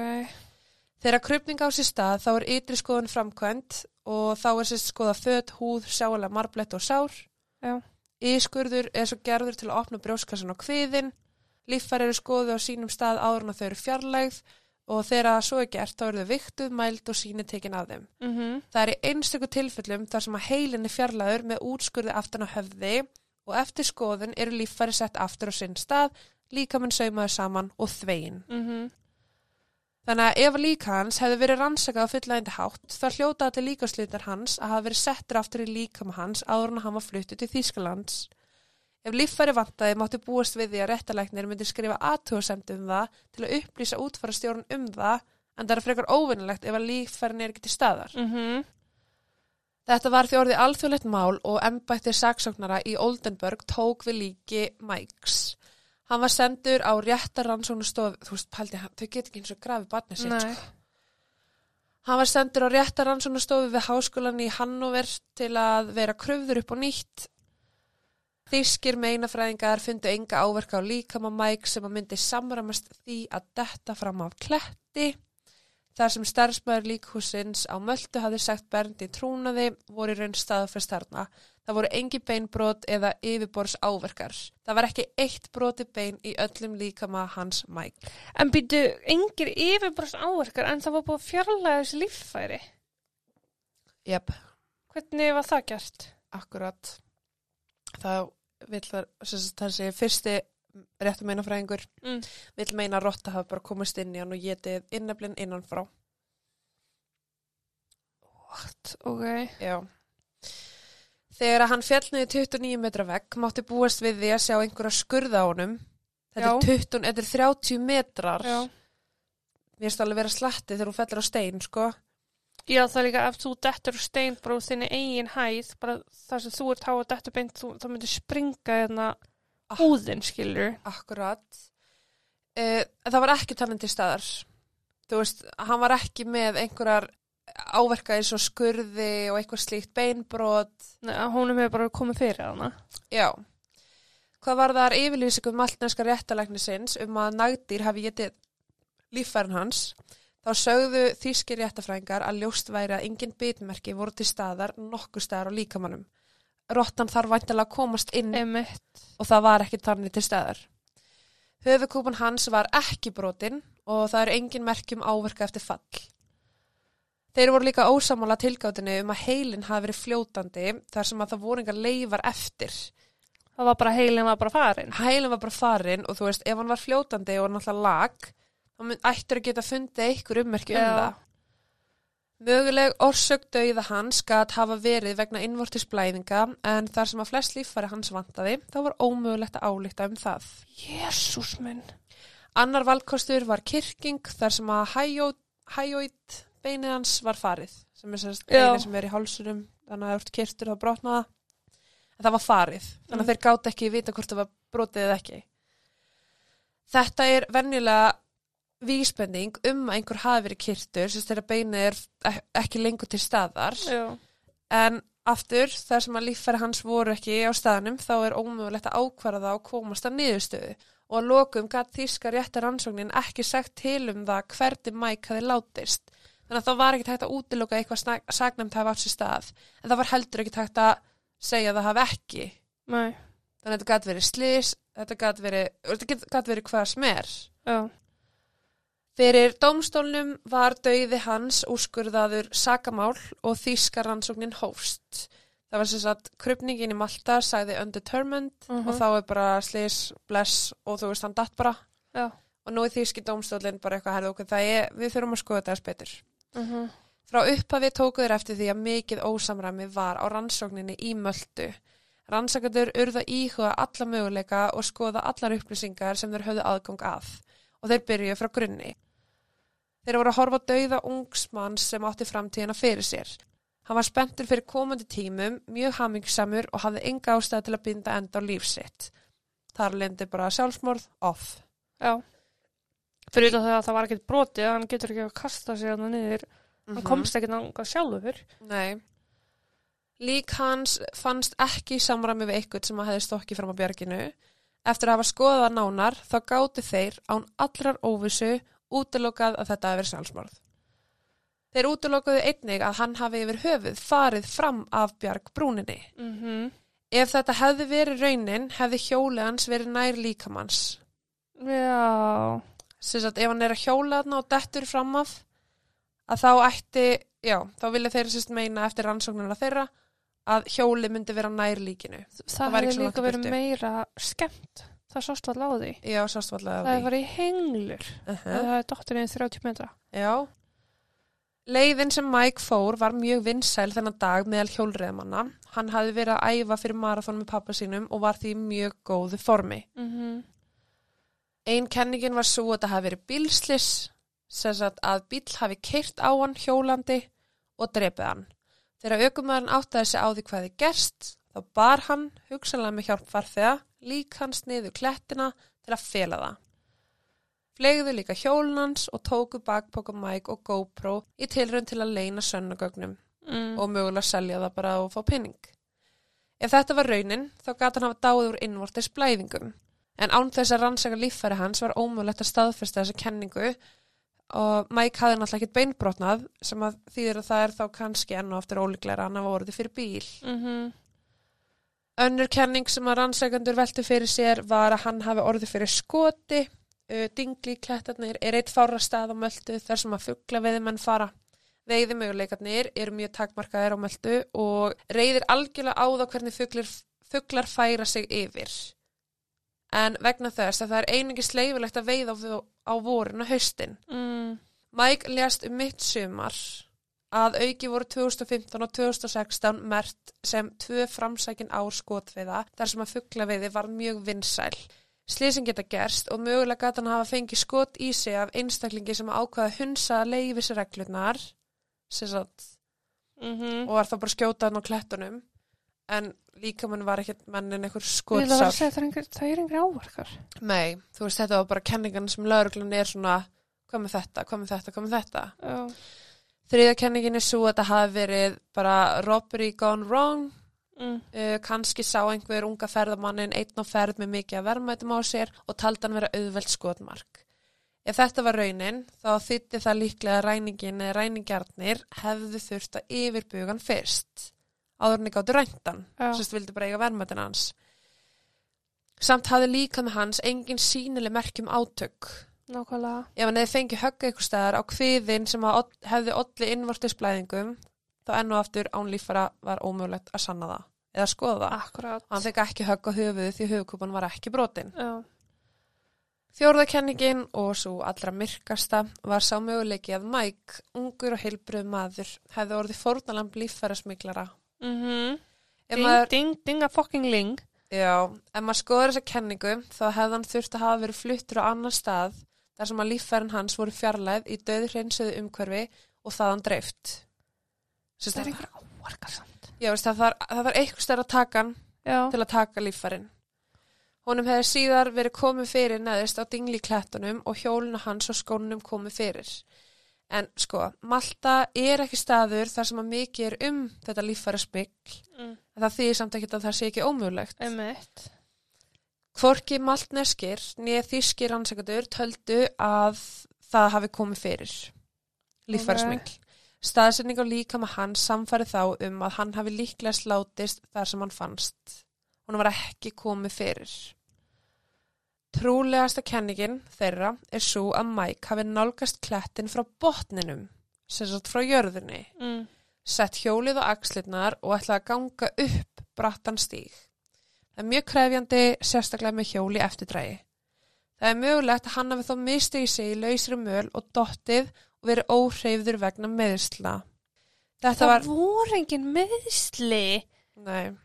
Þegar krupning á sér stað þá er ytri skoðun framkvæmt og þá er sér skoða föt, húð, sjáalega marblett og sár. Já. Ískurður er svo gerður til að opna brjóskassan á kviðin. Líffæri eru skoðu á sínum stað áður en þau eru fjarlægð og þegar svo er gert þá eru þau viktuð, mæld og síni tekin af þeim. Mm Það er í einstöku tilfellum þar sem að heilin er fjarlægur með útskurði aftan á höfði og eftir skoðun eru líffæri sett aftur á sinn stað, líkamann saumaður saman og þvegin. Mhm. Þannig að ef líka hans hefði verið rannsakað á fullægindi hátt, þá hljóta allir líkaslutar hans að hafa verið settur aftur í líkama hans áður en hann var fluttu til Þýskalands. Ef líffæri vantaði mátti búast við því að réttalæknir myndi skrifa aðtjóðsemt um það til að upplýsa útfara stjórn um það, en það er frekar óvinnilegt ef að líffærin er ekki til staðar. Mhm. Þetta var því orðið alþjóðlegt mál og embættir saksóknara í Oldenburg tók við líki Mikes. Hann var sendur á réttar rannsóknastofu, þú veist, pældi, hann- þau get ekki eins og grafið barnið sitt, sko. Hann var sendur á réttar rannsóknastofu við háskólan í Hannover til að vera kröfður upp á nýtt. Þýskir meinafræðingar fundu enga áverka á líkama Mike sem að myndi samramast því að detta fram af kletti. Þar sem starfsmæður líkhúsins á Möltu hafði sagt Berndi trúnaði voru í raun staðfest þarna. Það voru engi beinbrot eða yfirbors áverkar. Það var ekki eitt broti bein í öllum líkama hans Mike. En býtu, engir yfirbrost áverkar en það var búið þessi líffæri. Jep, Hvernig var það gert? akkurat. Það vill það, sagt, þessi fyrsti réttu meinafræðingur Mm. vill meina að rotta hafa bara komist inn í hann og getið inneflin innan frá. What? Ok. Já. Þegar að hann fjall niður 29 metra vegg mátti búast við því að sjá einhverja skurða á honum. Þetta Já. er 20, þetta er 30 metrar. Já. Mér finnst alveg vera slatti þegar hún fellur á stein, sko. Já, það er líka ef þú dettur úr steinbróð þinni eigin hæð, bara það sem þú ert há að dettur beint, þú, þá myndir springa hérna Ah. Húðin, skilur. Akkurat. Uh, það var ekki til staðar. Þú veist, hann var ekki með einhverjar áverka eins og skurði og eitthvað slíkt beinbrot. Nei, Húnum hefur bara komið fyrir hana. Já. Hvað var þar yfirlýsingum maltneska réttalæknisins um að nagdýr hafi getið líffærin hans? Þá sögðu þýskir réttafræðingar að ljóst væri að engin bitmerki voru til staðar nokkuð staðar á líkamannum. Rottan þarf væntalega að komast inn Emitt. og það var ekki þannig til staðar. Höfukúpan hans var ekki brotin og það eru engin merkjum áverka eftir fall. Þeir voru líka ósamála tilgáttinu um að heilin hafi verið fljótandi þar sem að það voru engar leifar eftir. Það var bara heilin var bara farin. Heilin var bara farin og þú veist, ef hann var fljótandi og náttúrulega lag, þá ættir að geta fundið einhver ummerki um það. Möguleg orsök dauða hans gat hafa verið vegna innvortisblæðinga en þar sem að flest líffæri hans vantaði, þá var ómögulegt að álíkta um það. Jésús minn. Annar valkostur var kirking þar sem að hæjóit beinið hans var farið sem er sérst beinið sem er í hálsurum þannig að það ert kirtur þá brotnaða en það var farið þannig að Mm. þeir gátt ekki vita hvort það var brotið eða ekki Þetta er venjulega vísbending um að einhver hafi verið kirtur sérst þegar beinið er ek- ekki lengur til staðar Já. en aftur þar sem að líffæri hans voru ekki á staðnum þá er ómögulegt að ákvara það og komast að niðurstöðu og að lokum gætt þýska réttar rannsóknin ekki sagt til um það hvernig Mike hafi látist þannig að það var ekki hægt að útiloka eitthvað saknæmt hafi átt sér stað en það var heldur ekki hægt að segja að það hafi ekki Nei. þannig að þetta gætt verið slís þetta gætt verið, verið hvað sem er Já. Fyrir dómstólnum var dauði hans úrskurðaður sakamál og þýska rannsóknin hófst. Það var sem sagt, krupningin í Malta sagði undetermined Mhm. og þá er bara slis, bless og þú veist hann datt bara. Já. Og nú er þýski dómstólinn bara eitthvað herðu okkur, það er, við þurfum að skoða þess betur. Mhm. Frá upphafi tóku þeir eftir því að mikið ósamræmi var á rannsókninni í Möldu. Rannsakandur urða íhuga alla möguleika og skoða allar upplýsingar sem þeir höfðu aðgang að og þeir byrjuðu frá grunni. Þeir voru að horfa dauða ungsmann sem átti framtíðina fyrir sér. Hann var spenntur fyrir komandi tímum, mjög hamingsamur og hafði enga ástæði til að binda enda á lífsitt. Þar lendi bara sjálfsmorð off. Já. Fyrir það að það var ekkert brotið, hann getur ekki að kasta sig hann niður. Hann komst ekkert náttúrulega sjálfur. Nei. Lík hans fannst ekki samræmi við eitthvað sem að hefði stokkið fram á björginu. Eftir að hafa skoðað nánar þá gátu þeir án allrar óvissu útilokað að þetta hefði verið sjálfsmorð. Þeir útilokaðu einnig að hann hafi yfir höfuð farið fram af bjarg brúninni. Mhm. Ef þetta hefði verið raunin hefði hjólið hans verið nær líkamanns. Já. Að ef hann er að hjóla þarna og dettur fram af að þá ætti, já, þá vilja þeir sérst meina eftir rannsóknuna þeirra að hjóli myndi vera nær líkinu. Það, ekki hefði líka verið meira skemmt. Það sást var láði. Já, sástvallega Það var í henglur. uh Það er dóttir einn 30 metra. Já. Leiðin sem Mike fór var mjög vinsæl þennan dag meðal hjólreðmanna. Hann hafði verið að æfa fyrir marathon með pappa sínum og var því mjög góðu formi. Mhm. Einn kenningin var svo að það hafi verið bílslis, sem sagt að bíl hafi keirt á hann hjólandi og drepið hann. Þegar aukumæðurinn áttaði sig á því hvað þið gerst, þá bar hann, hugsanlega með hjálp farþega, lík hans niður klettina til að fela það. Flegðu líka hjólunans og tóku bakpoka Mike og GoPro í tilraun til að leina sönnugögnum Mm. og mögulega selja það bara og fá penning. Ef þetta var raunin, þá gata hann hafa dáið úr innvortis blæðingum. En án þess að rannsaka líffæri hans var ómögulegt að staðfesta þessa kenningu og Mike hafði náttúrulega ekkert beinbrotnað sem að þýðir að það er þá kannski enn og aftur ólíklega að hann hafa orðið fyrir bíl. Mhm. Önnur kenning sem að rannsakandur veltu fyrir sér var að hann hafi orðið fyrir skoti, uh, dingli klettarnir, er eitt fára stað á möldu þar sem að fuggla veiðimenn fara. Veiðimöguleikarnir eru mjög takmarkaðir á möldu og reyðir algjörlega á það hvernig fuglar, fuglar færa sig yfir. En vegna þess að það er einingis leifilegt að veiða á, á vorun og haustin. Mm. Mike lést um mitt sumar að auki voru 2015 og 2016 mert sem tvö framsækin ár skotveiða þar sem að fugglaveiði var mjög vinsæl. Slýsing geta gerst og mögulega gæti hann hafa fengið skot í sig af einstaklingi sem ákvaða hunsa leifisreglurnar sem sagt, Mhm. og var þá bara skjótað hann á klettunum en líka mann var ekkert mennin einhver að að segja það er það er engri áverkar. Nei, þú veist þetta var bara kenningan sem lauruglan er svona hvað með þetta, hvað með þetta, hvað með þetta. Já. Þriða kenningin er svo að það hafi verið bara robbery gone wrong. Mm. Uh, kannski sá einhver unga ferðamannin einn á ferð með mikið að verðmætum á sér og taldi hann vera auðvelt skotmark. Ef þetta var raunin, þá þýtti það líklega að ræningin eða ræningjarnir hefðu þurft að yfirbugan fyrst. Áður en gáttu ræntan, Já. sérst vildi bara eiga verðmætin hans. Samt hafði líka með hans engin sínileg merkjum átök nákvæmlega. ef hann hefði fengið högga ykkur staðar á kviðin sem hefði olli innvortisblæðingum þá enn og aftur án líffara var ómögulegt að sanna það eða skoða það. Akkurat. Hann fekk ekki högg á höfuðu því höfukúpan var ekki brotin. Já. Fjórðakenningin og svo allra myrkasta var sá möguleiki að Mike, ungur og heilbröð maður, hefði orðið fórnalamb líffærasmiklara. Mm Ef Ding, maður, ding, ding a fucking ling. já, ef maður skoður þessa kenningu þá hefði hann þurft að hafa verið fluttur á annan stað þar sem að líffærin hans voru fjarlæð í döður hreinsuðu umhverfi og þaðan dreift. Það er einhver ávarkar samt. Já, veist, það þarf það þarf eitthvað stærra takan Já. til að taka líffærin. Honum hefði síðar verið komið fyrir neðist á dinglíklettunum og hjóluna hans og skónunum komið fyrir. En sko, Malta er ekki staður þar sem að mikið er um þetta líffæra smikl, Mm. það þýðir samt ekki að það sé ekki ómögulegt. Emmett. Hvorki maltneskir nýja þýskir rannsakadur töldu að það hafi komið fyrir líffæra smikl. Staðsetning á líkama hans samfæri þá um að hann hafi líklega slátist þar sem hann fannst. Hún var ekki komið fyrir. Trúlegasta kenningin þeirra er svo að Mike hafi nálgast klettin frá botninum, sem sagt frá jörðinni, Mm. sett hjólið á axlirnar og ætlaði að ganga upp brattan stíg. Það er mjög krefjandi, sérstaklega með hjóli eftirdrægi. Það er mögulegt að hann hafi þó mistið í sig í lausri möl og dottið og verið óhreyfður vegna meðsla. Þetta Það var, voru engin meðsli. nei,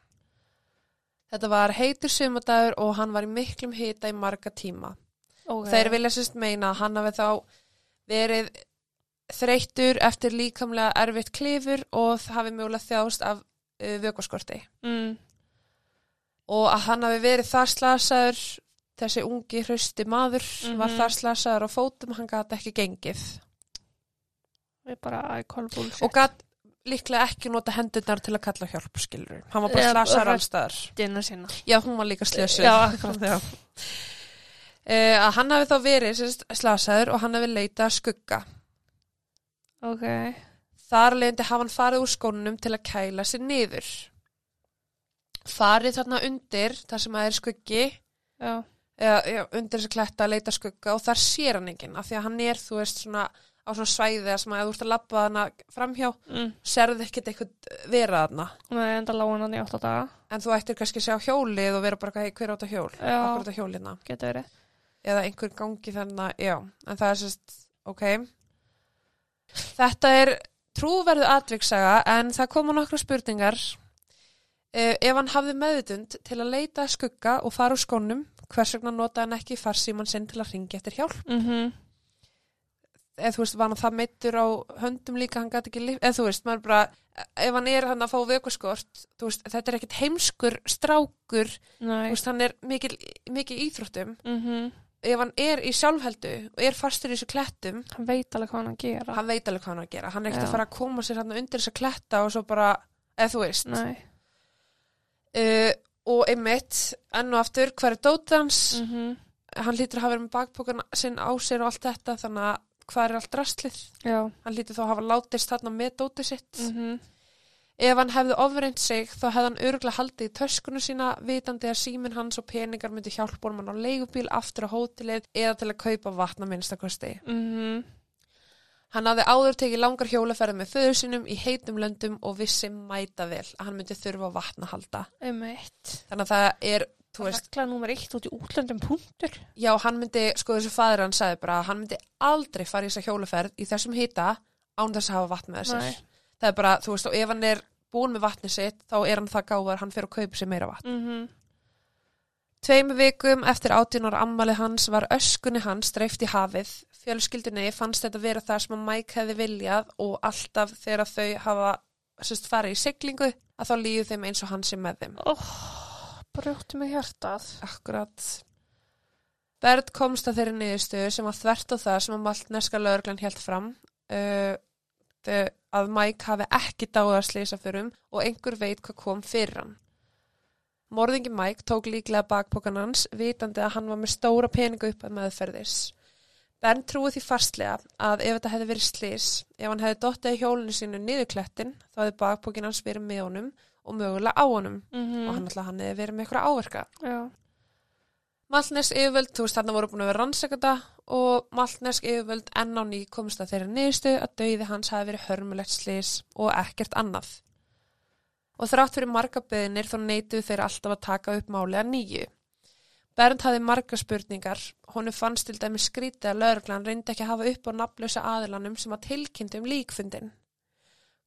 þetta var heitur sumadagur og hann var í miklum hita í marga tíma. Okay. Þeir vilja sérst meina að hann hafi þá verið þreyttur eftir líkamlega erfitt klifur og það hafi mögulega þjást af uh, vökoskorti. Mm. Og að hann hafi verið þar slasaður, þessi ungi hrausti maður var Mhm. þar slasaður á fótum, hann gæti ekki gengið. Við bara, I call bullshit. Og gæti líklega ekki nota hendurnar til að kalla hjálp, skilur. Hann var bara Já, slasaður allstaðar. Já, hún var líka slösuð. Já. Uh, að hann hafi þá verið slasaður og hann hafi leitað að skugga. Ok. Þar leðandi hafa hann farið úr skónunum til að kæla sér niður. Farið þarna undir, þar sem að er skuggi, eða já, undir þess að kletta að leita skugga og þar sér hann enginn, af því að hann er, þú veist, svona á svona svæði sem að þú ert að labba hana framhjá, Mm. serðu ekkert eitthvað vera þarna. Nei, enda lág hann í 8 daga. En þú ættir kannski að sjá hjólið og vera bara, hey, hver á þetta hjól? Akkur á þetta hjólina? Eða einhver gangi þannig að, já, en það er sérst, ok. Þetta er trúverðu atviksaga en það koma nokkra spurningar. Uh, ef hann hafði meðutund til að leita að skugga og fara úr skónum, hvers vegna notaði hann ekki farsíman sinn til að ringja eftir hjálp? Mm Eða þú veist, var hann það meittur á höndum líka, hann gæti ekki lif, eða þú veist, maður bara, ef hann er hann að fá veist, þetta er ekkit heimskur strákur, veist, hann er mikil, mikil íþróttum. Mm Ef hann er í sjálfheldu og er fastur í þessu klettum, Hann veit alveg hvað hann að gera. hann veit alveg hvað hann að gera. Hann er ekkert Já. að fara að koma sér hann undir þessa kletta og svo bara, eða þú veist. Nei. Uh, og einmitt, enn og aftur, hver er dótið hans? Mm Hann lítur að hafa verið með bakpokan sinn á sér og allt þetta, þannig að hvað er allt rastlið? Já. Hann lítur þá að hafa látist þarna með dótið sitt. Mm Ef hann hefði ofreint sig, þá hefði hann örgulega haldið í töskunu sína, vitandi að síminn hans og peningar myndi hjálpa honum hann á leigubíl aftur á hótelið eða til að kaupa vatna minnstakosti. -hmm. Hann hafði áður tekið langar hjólaferði með föður sínum í heitum löndum og vissi mæta vel að hann myndi þurfa á vatna að halda. Einmitt. Þannig að það er, þú veist, Regla nummer eitt út í útlöndum punktur. já, hann myndi, sko þessu fadur hann sagði bara að hann myndi aldrei fara í þessa hjólaferð í þessum hita án þess að hafa vatn með. Nei. Það er bara, þú veist, og ef hann er búin með vatni sitt, þá er hann það gáðar, hann fyrir að kaupa sér meira vatn. Mm Tveim vikum eftir átjunar ammali hans var öskunni hans dreift í hafið. Fjölskyldunni fannst þetta vera það sem að Mike hefði viljað og alltaf þegar þau hafa sérst, farið í siglingu að þá líðu þeim eins og hann sé með þeim. Oh, brjóttu mig hjartað. Akkurat. Bert komst að þeirri niðurstöðu sem var þvert á það sem að maltneska lögreglan helt fram uh, að Mike hafi ekki dáið að slýsa fyrir og einhver veit hvað kom fyrir hann. Morðingi Mike tók líklega bakpokan hans vitandi að hann var með stóra peninga upp að meðferðis. Bernd trúið því fastlega að ef þetta hefði verið slís, ef hann hefði dottið í hjólinu sínu niður klettin, þá hefði bakpokin hans verið með honum og mögulega á honum Mm og hann alltaf hann hefði verið með eitthvað áverka. Já. Malnes yfirvöld, þú veist, þarna voru búin að vera rannsakata og maltnesk yfirvöld enn á ný komist að þeirra niðurstu að dauði hans hafi verið hörmulegt slís og ekkert annað. Og þrátt fyrir marga beðinir þá neituðu þeir alltaf að taka upp máli að nýju. Bernd hafði marga spurningar, honu fannst til dæmi skrítið að lögreglan reyndi ekki að hafa upp á nafnlausa aðilanum sem að tilkynntu um líkfundin.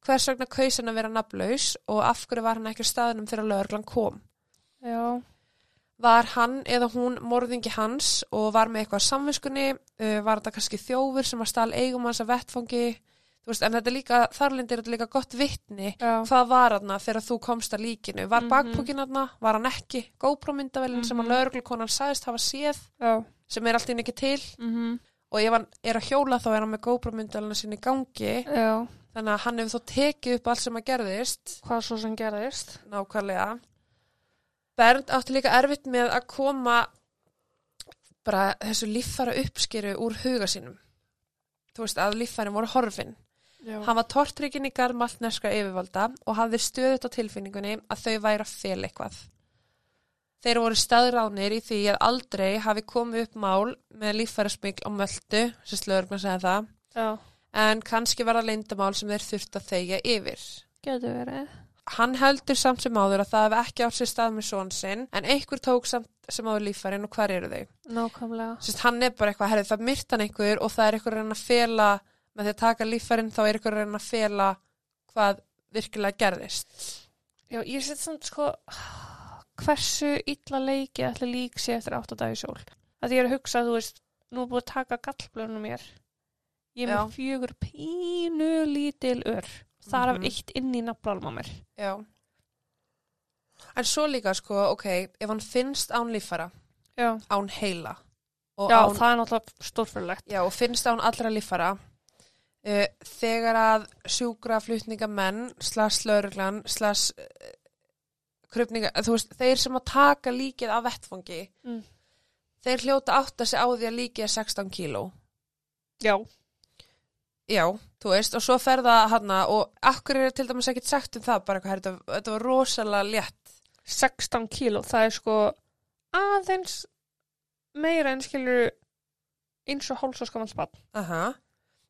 Hvers vegna kaus hann að vera nafnlaus og af hverju var hann ekki á staðnum þegar lögreglan kom? Já. Var hann eða hún morðingi hans og var með eitthvað samvinskunni, uh, var þetta kannski þjófur sem var stál eigum hans að vettfangi, veist, en þetta er líka, þarlindir er þetta líka gott vittni, Já. hvað var hann þegar þú komst að líkinu, var mm bakpókin hann, var hann ekki, GoPro-myndavelin sem að Mhm. lögreglukonan sagðist hafa séð, Já. sem er alltaf ekki til, Mm og ef hann er að hjóla þá er hann með GoPro-myndavelina sinni í gangi, Já. þannig að hann hefur þó tekið upp allt sem að gerðist, Hvað svo sem gerðist? nákvæmlega. Bernd átti líka erfitt með að koma bara þessu líffara uppskeru úr huga sínum. Þú veist að líffærin voru horfin. Já. Hann var tortryggin í garð maltneska yfirvalda og hafði stöðut á tilfinningunni að þau væri að fel eitthvað. Þeir voru staðránir í því að aldrei hafi komið upp mál með líffærasmikl á möldu, sem slöðurgna segja það, Já. en kannski var það leyndamál sem þeir þurft að þegja yfir. Getur verið. Hann heldur samt sem áður að það hef ekki átt sér stað með són sinn, en einhver tók samt sem áður líffærin og hver eru þau? Nákvæmlega. Sist, hann er bara eitthvað, herrið það myrt hann einhver og það er að reyna að fela, með því að taka líffærin þá er eitthvað að reyna að fela hvað virkilega gerðist. Já, ég set samt sko hversu illa leiki ætla lík sé eftir 8 dagi sól. Að ég er að hugsa, þú veist, nú er búið að taka gallblöðunum mér. Ég er með fjögur pínu lítil ör. Það er Mhm. af eitt inn í nafnalma mér. Já. En svo líka sko, ok, ef hann finnst án líffæra, Já. án heila Já, án, það er náttúrulega stórfyrirlegt. já, og finnst án allra líffæra, uh, þegar að sjúkra flutningamenn, slags lauruglan, slags uh, krupninga, þú veist, þeir sem að taka líkið af vettfangi, Mm. þeir hljóta átta sig á því að líkið er 16 kíló. Já. Já, þú veist, og svo fer það hana og akkur er til dæmis ekkert sagt um það bara eitthvað, þetta, þetta var rosalega létt. 16 kíló, það er sko aðeins meira en skilur eins og háls og skamans bann. Aha.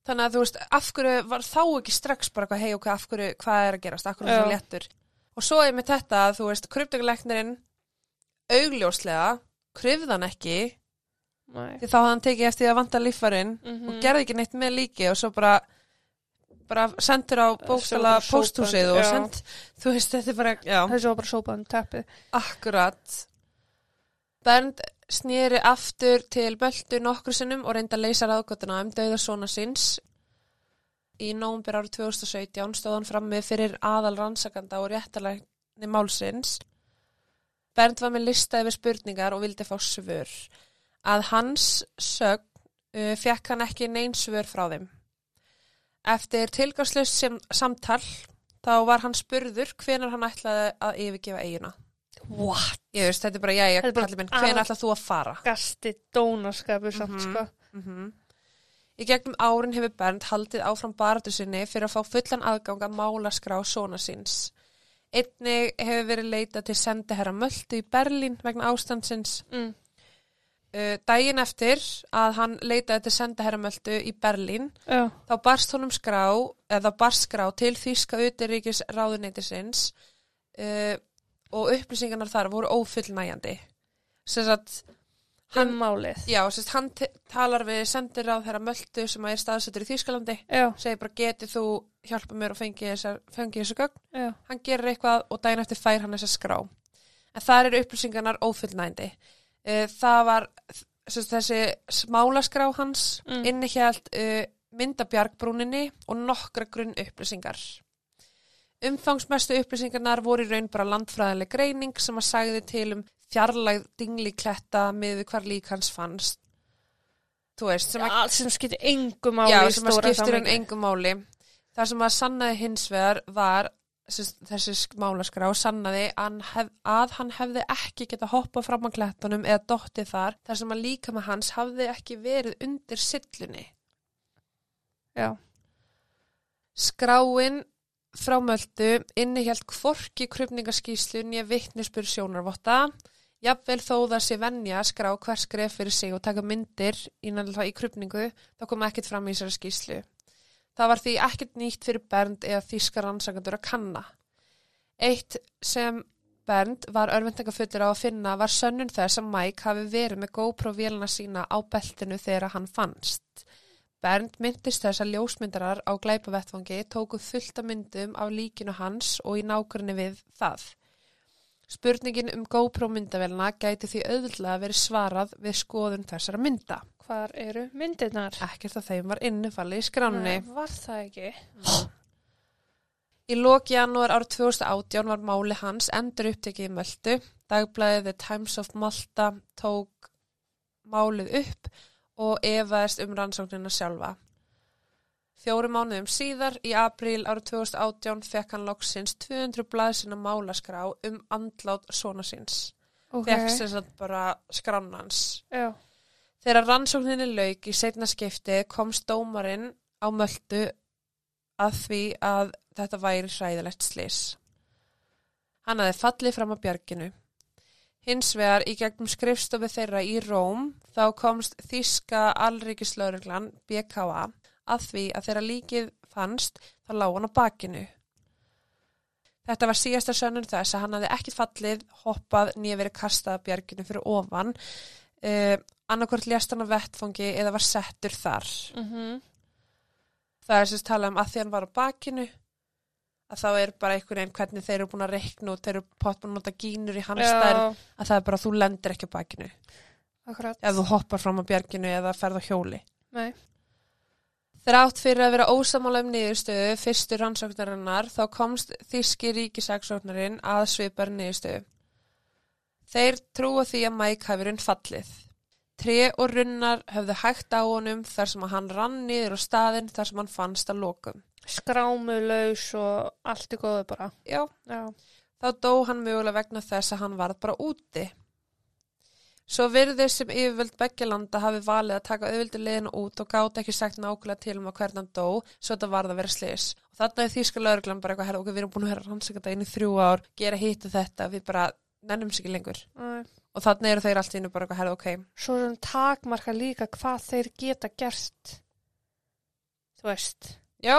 Þannig að þú veist, af hverju var þá ekki strax bara eitthvað, hei, ok, af hverju, hvað er að gerast, af hverju er það Já. léttur. Og svo er með þetta, að þú veist, kryptoleiknirinn augljóslega, kryfðan ekki, Nei. því þá hann tekið eftir að vanta líffarinn Mm og gerði ekki neitt með líki og svo bara, bara sendur á bókstala bara sópandi, pósthúsið og send, þú veist, þetta er bara. Þessu var bara sópaðum teppið. Akkurat. Bernd snýri aftur til Böltu nokkru sinnum og reyndi að leysa ráðgötuna um dauða svona síns. Í nómbur árið 2017 stóð hann frammi fyrir aðal rannsakanda og réttalækni málsins. Bernd var með lista yfir spurningar og vildi fá svör. Að hans sögn uh, fekk hann ekki neins svör frá þeim. Eftir tilgangslust sem samtal þá var hann spurður hvenar hann ætlaði að yfirgefa eiguna. What? Ég veist, þetta er bara, er bara kallið minn, hvenær ætlað þú að fara? Gasti dónaskapur samt, Mhm. sko. Mm Í gegnum árin hefur Bernd haldið áfram baratu sinni fyrir að fá fullan aðgang að málaskrá svona síns. Einnig hefur verið leitað til sendiherra Möltu í Berlín vegna ástandsins. Mm. Uh, daginn eftir að hann leitaði til sendiherra Möltu í Berlín, Já. þá barst honum skrá, eða barst skrá til Þýska uteríkis ráðuneytisins uh, og upplýsingarnar þar voru ófullnægjandi. Sem sagt, Um hann, málið. já, sem sagt, hann talar við sendir á þeirra Möltu sem er staðsettur í Þýskalandi, Já. segir bara getið þú hjálpa mér og fengi þessar, fengi þessu gögn. Já. Hann gerir eitthvað og daginn eftir fær hann þessa skrá. En þar eru upplýsingarnar ófullnægjandi. Uh, það var sem sagt, þessi smálaskrá hans Mm. innihjalt uh, myndabjargbrúninni og nokkra grunn upplýsingar. Umfangsmestu upplýsingarnar voru í raun bara landfræðileg greining sem að sagði til um fjarlægð dinglikletta með við hvar lík hans fannst. Þú veist, sem að, Já, sem skiptir engum máli já, sem að skiptir hann engum máli. Það sem að sannaði hins vegar var þessi málaskrá sannaði að hann, hefði ekki geta hoppað fram á klettunum eða dottið þar þar sem að líka með hans hafði ekki verið undir sillunni. Já. Skráin frá Möldu innihjalt kvorki krupningaskíslu nýja vittnisspur sjónarvotta. Jafnvel þó það sé venja að skrá hver skref fyrir sig og taka myndir innan í krupningu, þá kom ekkert fram í þessari skýslu. Það var því ekkert nýtt fyrir Bernd eða þýskar rannsakandur að kanna. Eitt sem Bernd var örvendingafullur á að finna var sönnun þess að Mike hafi verið með GoPro-vélina sína á beltinu þegar hann fannst. Bernd myndist þess að ljósmyndarar á glæpavettfangi tóku fullta myndum af líkinu hans og í nákvæmni við það. Spurningin um GoPro myndavélina gæti því auðvitað verið svarað við skoðun þessara mynda. Hvar eru myndirnar? Ekkert að þeim var innifalli í skránni. Nei, var það ekki? Í loki janúar árið 2018 var máli hans endur upptekið í Möldu. Dagblæðið The Times of Malta tók málið upp og efaðist um rannsóknina sjálfa. Fjóri mánuðum síðar, í apríl árið 2018, fekk hann loksins 200 blaðsina málaskrá um andlát svona síns. Ok. Fekk sem sagt bara skránans. Já. Þegar rannsókninni lauk í setna skipti komst dómarinn á möldu að því að þetta væri hræðilegt slis. Hann hafði fallið fram á björginu. Hins vegar í gegnum skrifstofu þeirra í Róm þá komst þíska alríkislauruglan BKA að því að þeirra líkið fannst þá lág hann á bakinu. Þetta var síðasta sönnun þess að hann hafði ekki fallið, hoppað, nýja verið kastað að björginu fyrir ofan uh, annarkvort lést hann á vettfangi eða var settur þar. Mm Það er sérst talað um að því hann var á bakinu að þá er bara einhvern veginn hvernig þeir eru búin að reikna og þeir eru pott búin að nota gínur í hans stærð að það er bara að þú lendir ekki á bakinu akkurat. ef þú hoppar fram á björginu eða ferð á hjóli. Nei. Þrátt fyrir að vera ósamála um niðurstöðu fyrstu rannsóknarinnar þá komst þíski ríkisaksóknarinn að svipar niðurstöðu. Þeir trúa því að Mike hafi rinn fallið. Tré og runnar höfðu hægt á honum þar sem að hann rann niður á staðinn þar sem hann fannst að lokum. Skrámulaus og allt í góðu bara. Já, Já. þá dó hann mögulega vegna þess að hann varð bara úti. Svo virðir sem yfirvöld beggelanda hafi valið að taka auðvöldu leiðinu út og gáti ekki sagt nákvæmlega til um að hvern hann dó, svo þetta varð að vera slis. Og þarna er þýska lauruglan bara eitthvað, herra, ok, við erum búin að vera rannsaka þetta inn í þrjú ár, gera hitt og þetta, við bara nennum sér ekki lengur. Nei. Og þarna eru þeir allt í innu bara eitthvað, herra, ok, Svo sem takmarka líka hvað þeir geta gerst. Þú veist. já,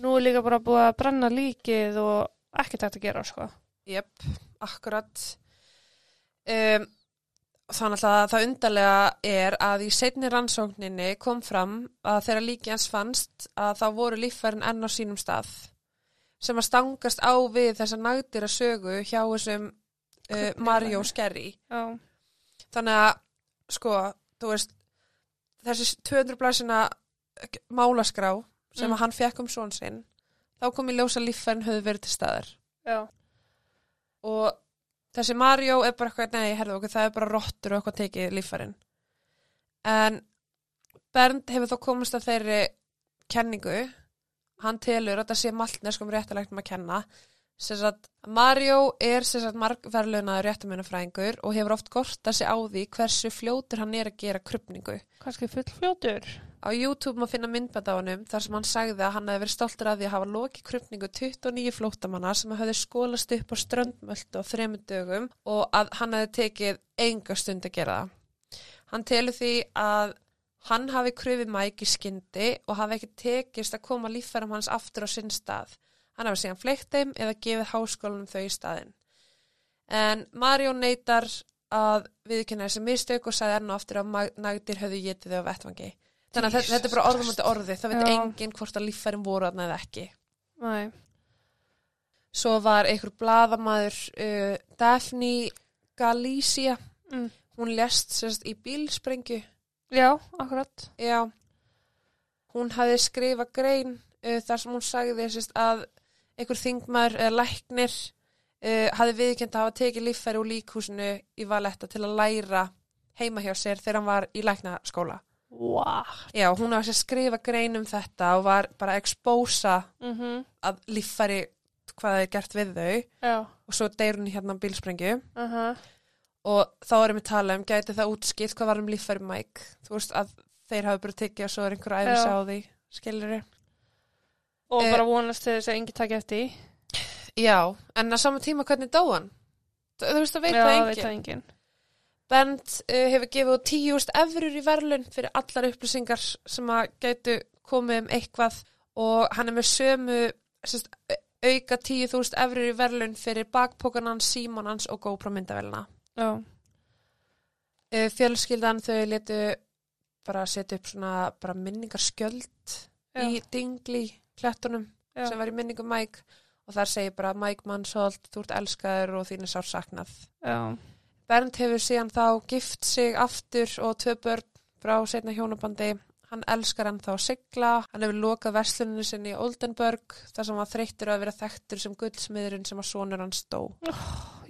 Nú er líka bara búið að brenna líkið og ekkert hægt að gera, sko. Jep, akkurat. Um, þannig að það undarlega er að í seinni rannsókninni kom fram að þegar líki hans fannst að þá voru líffærin enn á sínum stað sem að stangast á við þessa nagdýra sögu hjá þessum uh. Mario Skerry. Já. Þannig að, sko, þú veist, þessi 200 blæsina málaskrá sem Mm. að hann fekk um svon sinn, þá kom í ljósa líffærin höfðu verið til staðar Já. og þessi Mario er bara eitthvað, nei, herðu okkur, það er bara rottur og eitthvað tekið lífærin. En Bernd hefur þó komist að þeirri kenningu, hann telur að það sé maltneskum réttalegtum að kenna, sagt, Mario er margverlunaður réttamennafræðingur og hefur oft gortað sig á því hversu fljótur hann er að gera krupningu. Kanski fullfljótur. Á YouTube má finna myndbænd á honum þar sem hann sagði að hann hefði verið stoltur að því að hafa lokið krupningu 29 flóttamanna sem hefði skólast upp á ströndmöldu á þremur dögum og að hann hefði tekið enga stund að gera það. Hann telur því að hann hafi krufið mæk í skyndi og hafi ekki tekist að koma líffærum hans aftur á sinn stað. Hann hafi síðan fleikt þeim eða gefið háskólanum þau í staðinn. En Mario neytar að viðkynna þessi mistök og sagði enn og aftur að nagdýr höfðu getið þau á vettvangi. Þannig að þetta, er bara orðum átti orði, það veit enginn hvort að líffærin voru þarna eða ekki. Nei. Svo var einhver blaðamaður uh, Daphne Galicia, Mm. hún lest sérst í bílsprengju, Já, akkurat. já, hún hafði skrifað grein uh, þar sem hún sagði sérst að einhver þingmaður eða læknir uh, hafði viðkjönd að hafa tekið líffæri úr líkhúsinu í Valetta til að læra heima hjá sér þegar hann var í læknaskóla. Wow. Já, hún hafði að skrifa grein um þetta og var bara að expósa Mm að líffæri hvað það er gert við þau Já. og svo deyr hún hérna á bílsprengju Uh og þá erum við tala um, gæti það útskilt hvað var um líffæri Mike, þú veist að þeir hafi bara tekið og svo er einhver Já. á því skilur Og Eh, bara vonast þess að engi takk eftir. því. Já, en á sama tíma hvernig dó hann? Þú veist að veit Já, það enginn Bent uh, hefur gefið út 10.000 efrur í verðlun fyrir allar upplýsingar sem að gætu komið um eitthvað og hann er með sömu sérst, auka 10.000 efrur í verðlun fyrir bakpókanans, símanans og GoPro myndavélina. Já. Uh, fjölskyldan þau letu bara setja upp svona minningarskjöld Já. í dingli klettunum Já. sem var í minningum Mike og þar segir bara Mike Mansholt, þú ert elskaður og þín er sár saknað. Já. Bernd hefur síðan þá gift sig aftur og tvö börn frá setna hjónabandi. Hann elskar hann þá að sigla, hann hefur lokað versluninu sinni í Oldenburg þar sem hann þreyttur að vera þekktur sem guldsmiðurinn sem að sonur hans dó.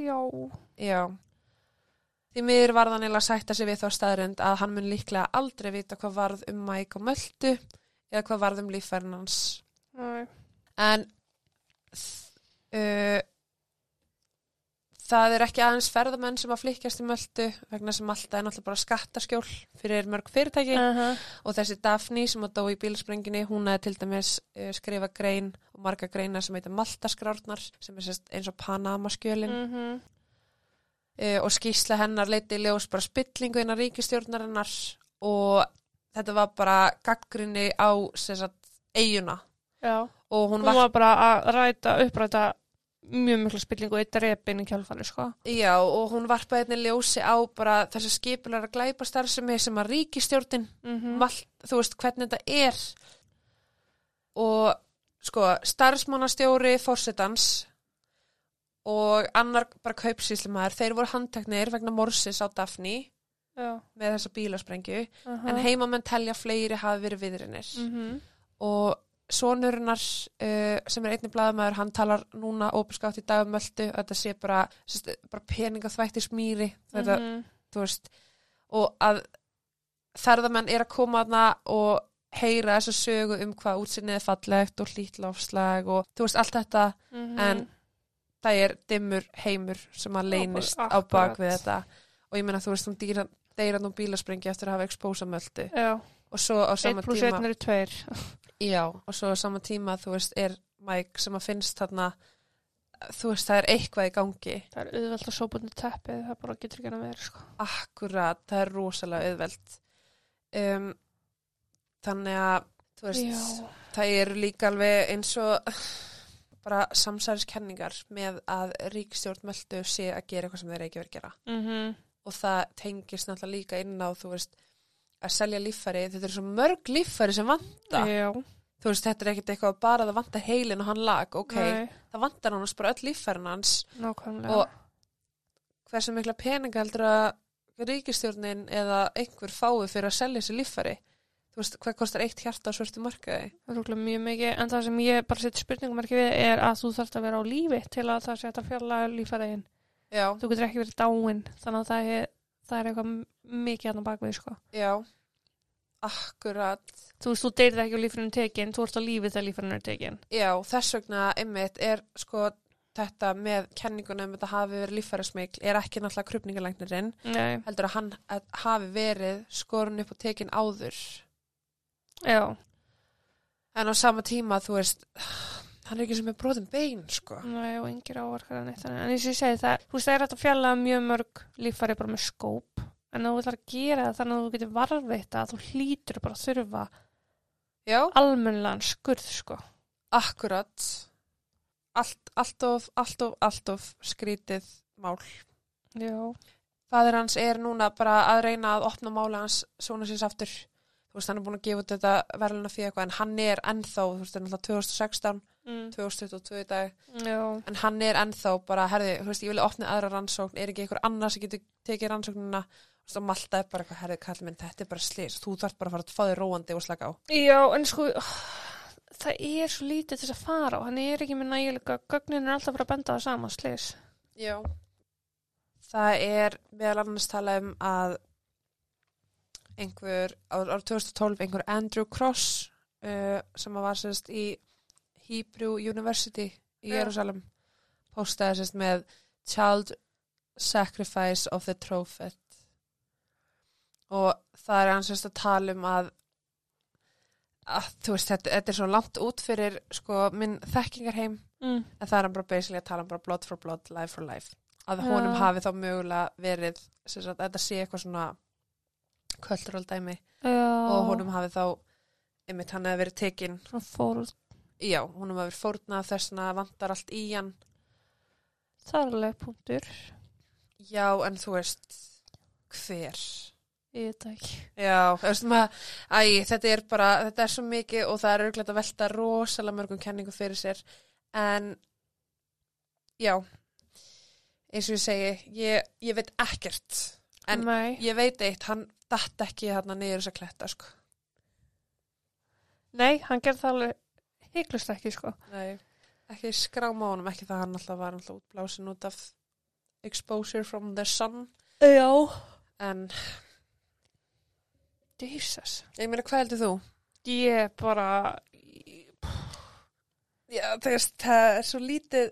Já. Já. Því miður varð hann eða sætta sig við þá staðrönd að hann mun líklega aldrei vita hvað varð um Mike og Möldu eða hvað varð um líffærin hans. Nei. En uh, það er ekki aðeins ferðamenn sem að flykkjast í Möldu vegna sem alltaf er náttúrulega bara skattaskjól fyrir mörg fyrirtæki Uh -huh. og þessi Daphne sem að dó í bílsprenginni hún hefði til dæmis uh, skrifa grein og marga greina sem heita Maltaskrárnar sem er eins og Panama-skjölin Mm -hmm. uh, og skýsla hennar leiti í ljós bara spillingu innan ríkistjórnarinnar og þetta var bara gaggrinni á sérst eiguna Já. og hún Hún var var bara að ræta, uppræta mjög miklu spillingu í drepin í kjálfari, sko. Já, og hún varpaði einnig ljósi á bara þess að skipulega glæpa starfsemi sem að ríkistjórnin, Mm malt, þú veist hvernig þetta er og sko starfsmannastjóri fórsetans og annar bara kaupsýslumæður, þeir voru handteknir vegna morsis á Daphne Já. með þessa bílasprengju, Uh en heimamenn telja fleiri hafi verið viðrinir Mm -hmm. og sonurinnar uh, sem er einnig blaðamæður, hann talar núna óbeskátt í dagumöldu að þetta sé bara, bara peningaþvætti smýri þetta, Mhm. þú veist og að ferðamenn er að koma aðna og heyra þessa sögu um hvað útsinnið er fallegt og hlýtlofslag og þú veist allt þetta Mhm. en það er dimmur heimur sem að leynist á akkurat. bak við þetta og ég meina þú veist hún deyran og bílasprengi eftir að hafa expósa möldu Já. og svo á Einn sama pluss tíma einn eru tveir. Já, og svo á sama tíma þú veist er Mike sem að finnst þarna þú veist það er eitthvað í gangi Það er auðvelt að sópa undir teppið, það bara getur ekki að vera, sko. akkurat, það er rosalega auðvelt um, þannig að þú veist, Já. það eru líka alveg eins og bara samsæriskenningar með að ríkstjórn möldu sé að gera eitthvað sem þeir ekki verið að gera Mm og það tengist náttúrulega líka inn á þú veist, að selja líffæri. Þetta eru svo mörg líffæri sem vanta. Já. þú veist, þetta er ekkert eitthvað bara að það vantar heilin og hann lag, ok, Nei, það vantar hann bara öll líffærin hans. Nákvæmlega. Og- hversu mikla peninga heldur að ríkistjórnin eða einhver fái fyrir að selja þessi líffæri? Þú veist, hvað kostar eitt hjarta á svörtu markaði? Það er rúglega mjög mikið, en það sem ég bara setja spurningumarki við er að þú þarfst að vera á lífi til að það að fjalla lífæriðin. já, Þú getur ekki verið dáin, þannig að það er, það er eitthvað mikið á bakvið, sko. já akkurat Þú veist, þú deyrið ekki á lífrinu tekin, þú ert á lífi þegar lífrinu er tekin. já, þess vegna einmitt er sko þetta með kenningunum þetta hafi verið líffærismikl er ekki náttúrulega krupningalæknirinn heldur að hann að hafi verið skorun upp og tekin áður já, en á sama tíma þú veist hann er ekki sem er brotin bein sko. Nei og engir ávarkar en eitt. En eins og ég segi það, þú veist, það er hægt að fjalla mjög mörg líffæri bara með skóp, en þú ætlar að gera það þannig að þú getur varðveitt að þú hlýtur bara að þurfa já, almennlegan skurð, sko. akkurat. Allt, allt of, allt of, allt of skrítið mál. Já, Fadir hans er núna bara að reyna að opna máli hans svona síns aftur. Þú veist, hann er búin að gefa út þetta verðluna fyrir eitthvað, en hann er ennþá, þú veist, það er náttúrulega 2016, mm. 2022 í dag, já, en hann er ennþá bara, herði, þú veist, ég vilja opna aðra rannsókn, er ekki einhver annar sem getur tekið veist, og Malta er bara eitthvað, herði, kall minn, þetta er bara slis, þú þarf bara að fara að fá þig róandi og slaka á. Já, en sko það er svo lítið þess að fara og hann er ekki með nægilega gögnin er alltaf bara að benda það sama slis Já. Það er meðal annars tala um að einhver, árið 2012, einhver Andrew Cross uh, sem var sérst í Hebrew University í Já. Jerusalem postaði sérst með Child Sacrifice of the Prophet og það er hann sérst að tala um að að þú veist, þetta, þetta er svo langt út fyrir sko minn þekkingarheim mm. en það er hann bara basically að tala um bara blood for blood, life for life að Já. honum hafi þá mögulega verið sagt, að þetta sé eitthvað svona kultural dæmi Já. og honum hafi þá einmitt hann hefði verið tekinn já, hafi verið fórnað þessna vantar allt í hann Það alveg punktur. já, en þú veist hver Ég veit ekki. Já, veist maður, æ, þetta er bara, þetta er svo mikið og það er auðvitað að velta rosalega mörgum kenningu fyrir sér, en já, eins og ég segi, ég, ég veit ekkert, en Nei. ég veit eitt, hann datt ekki hérna niður þessa kletta, sko. Nei, hann gerði það alveg heiklust ekki, sko. Nei, ekki skráma á honum, ekki það hann alltaf var alltaf útblásin út af exposure from the sun, Já. en Jesus. ég meina, hvað heldur þú? Ég bara, Já, er, það er svo lítið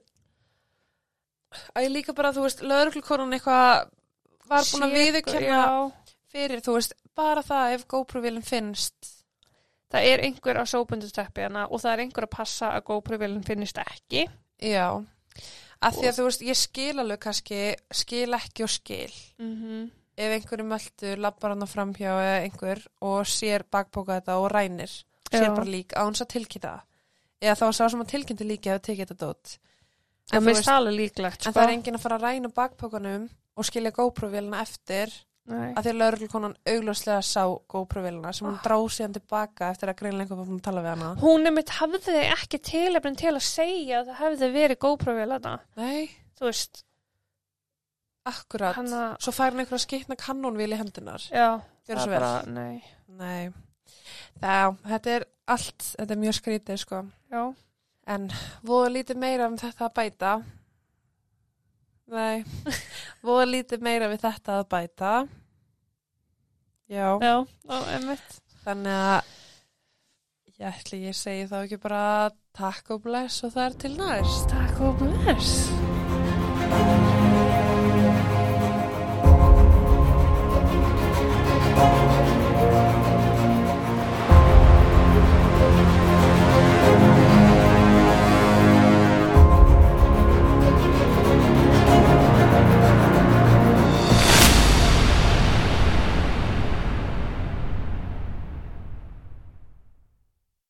að ég líka bara, þú veist, lögreglukonun eitthvað var búin að Já. fyrir, þú veist, bara það ef GoPro-vilin finnst Það er einhver á sóbundusteppi hana og það er einhver að passa að GoPro-vilin finnist ekki. Já, af því að þú veist, ég skil alveg kannski, skil ekki og skil Mm -hmm. ef einhverju möldu labbar hann framhjá eða einhver og sér bakbóka þetta og rænir, sér Já. bara lík á hans að tilkynna eða þá sá sem að tilkynnti líka að tekið þetta dót En En, veist, það líklegt, sko. en það er enginn að fara að ræna bakbókanum og skilja GoPro-vilina eftir Nei. að því að lauruglukonan augljóslega sá GoPro-vilina sem hún drá síðan tilbaka eftir að greinlega einhver var búin að tala við hana. Hún er mitt hafði ekki tilefnin til að segja að það hefði verið GoPro-vil hana. Nei, Þú veist, akkurat. hann að, Svo fær hann einhverja skipna kannónvíl í hendunar. já, það svo er vel. bara, nei. Nei. Það, þetta er allt, þetta er mjög skrítið, sko. Já, En voða lítið meira um þetta að bæta. Nei, voða lítið meira við þetta að bæta. Já, já, já, einmitt. þannig að ég ætli ég segi þá ekki bara takk og bless og það er til næst. Takk og bless.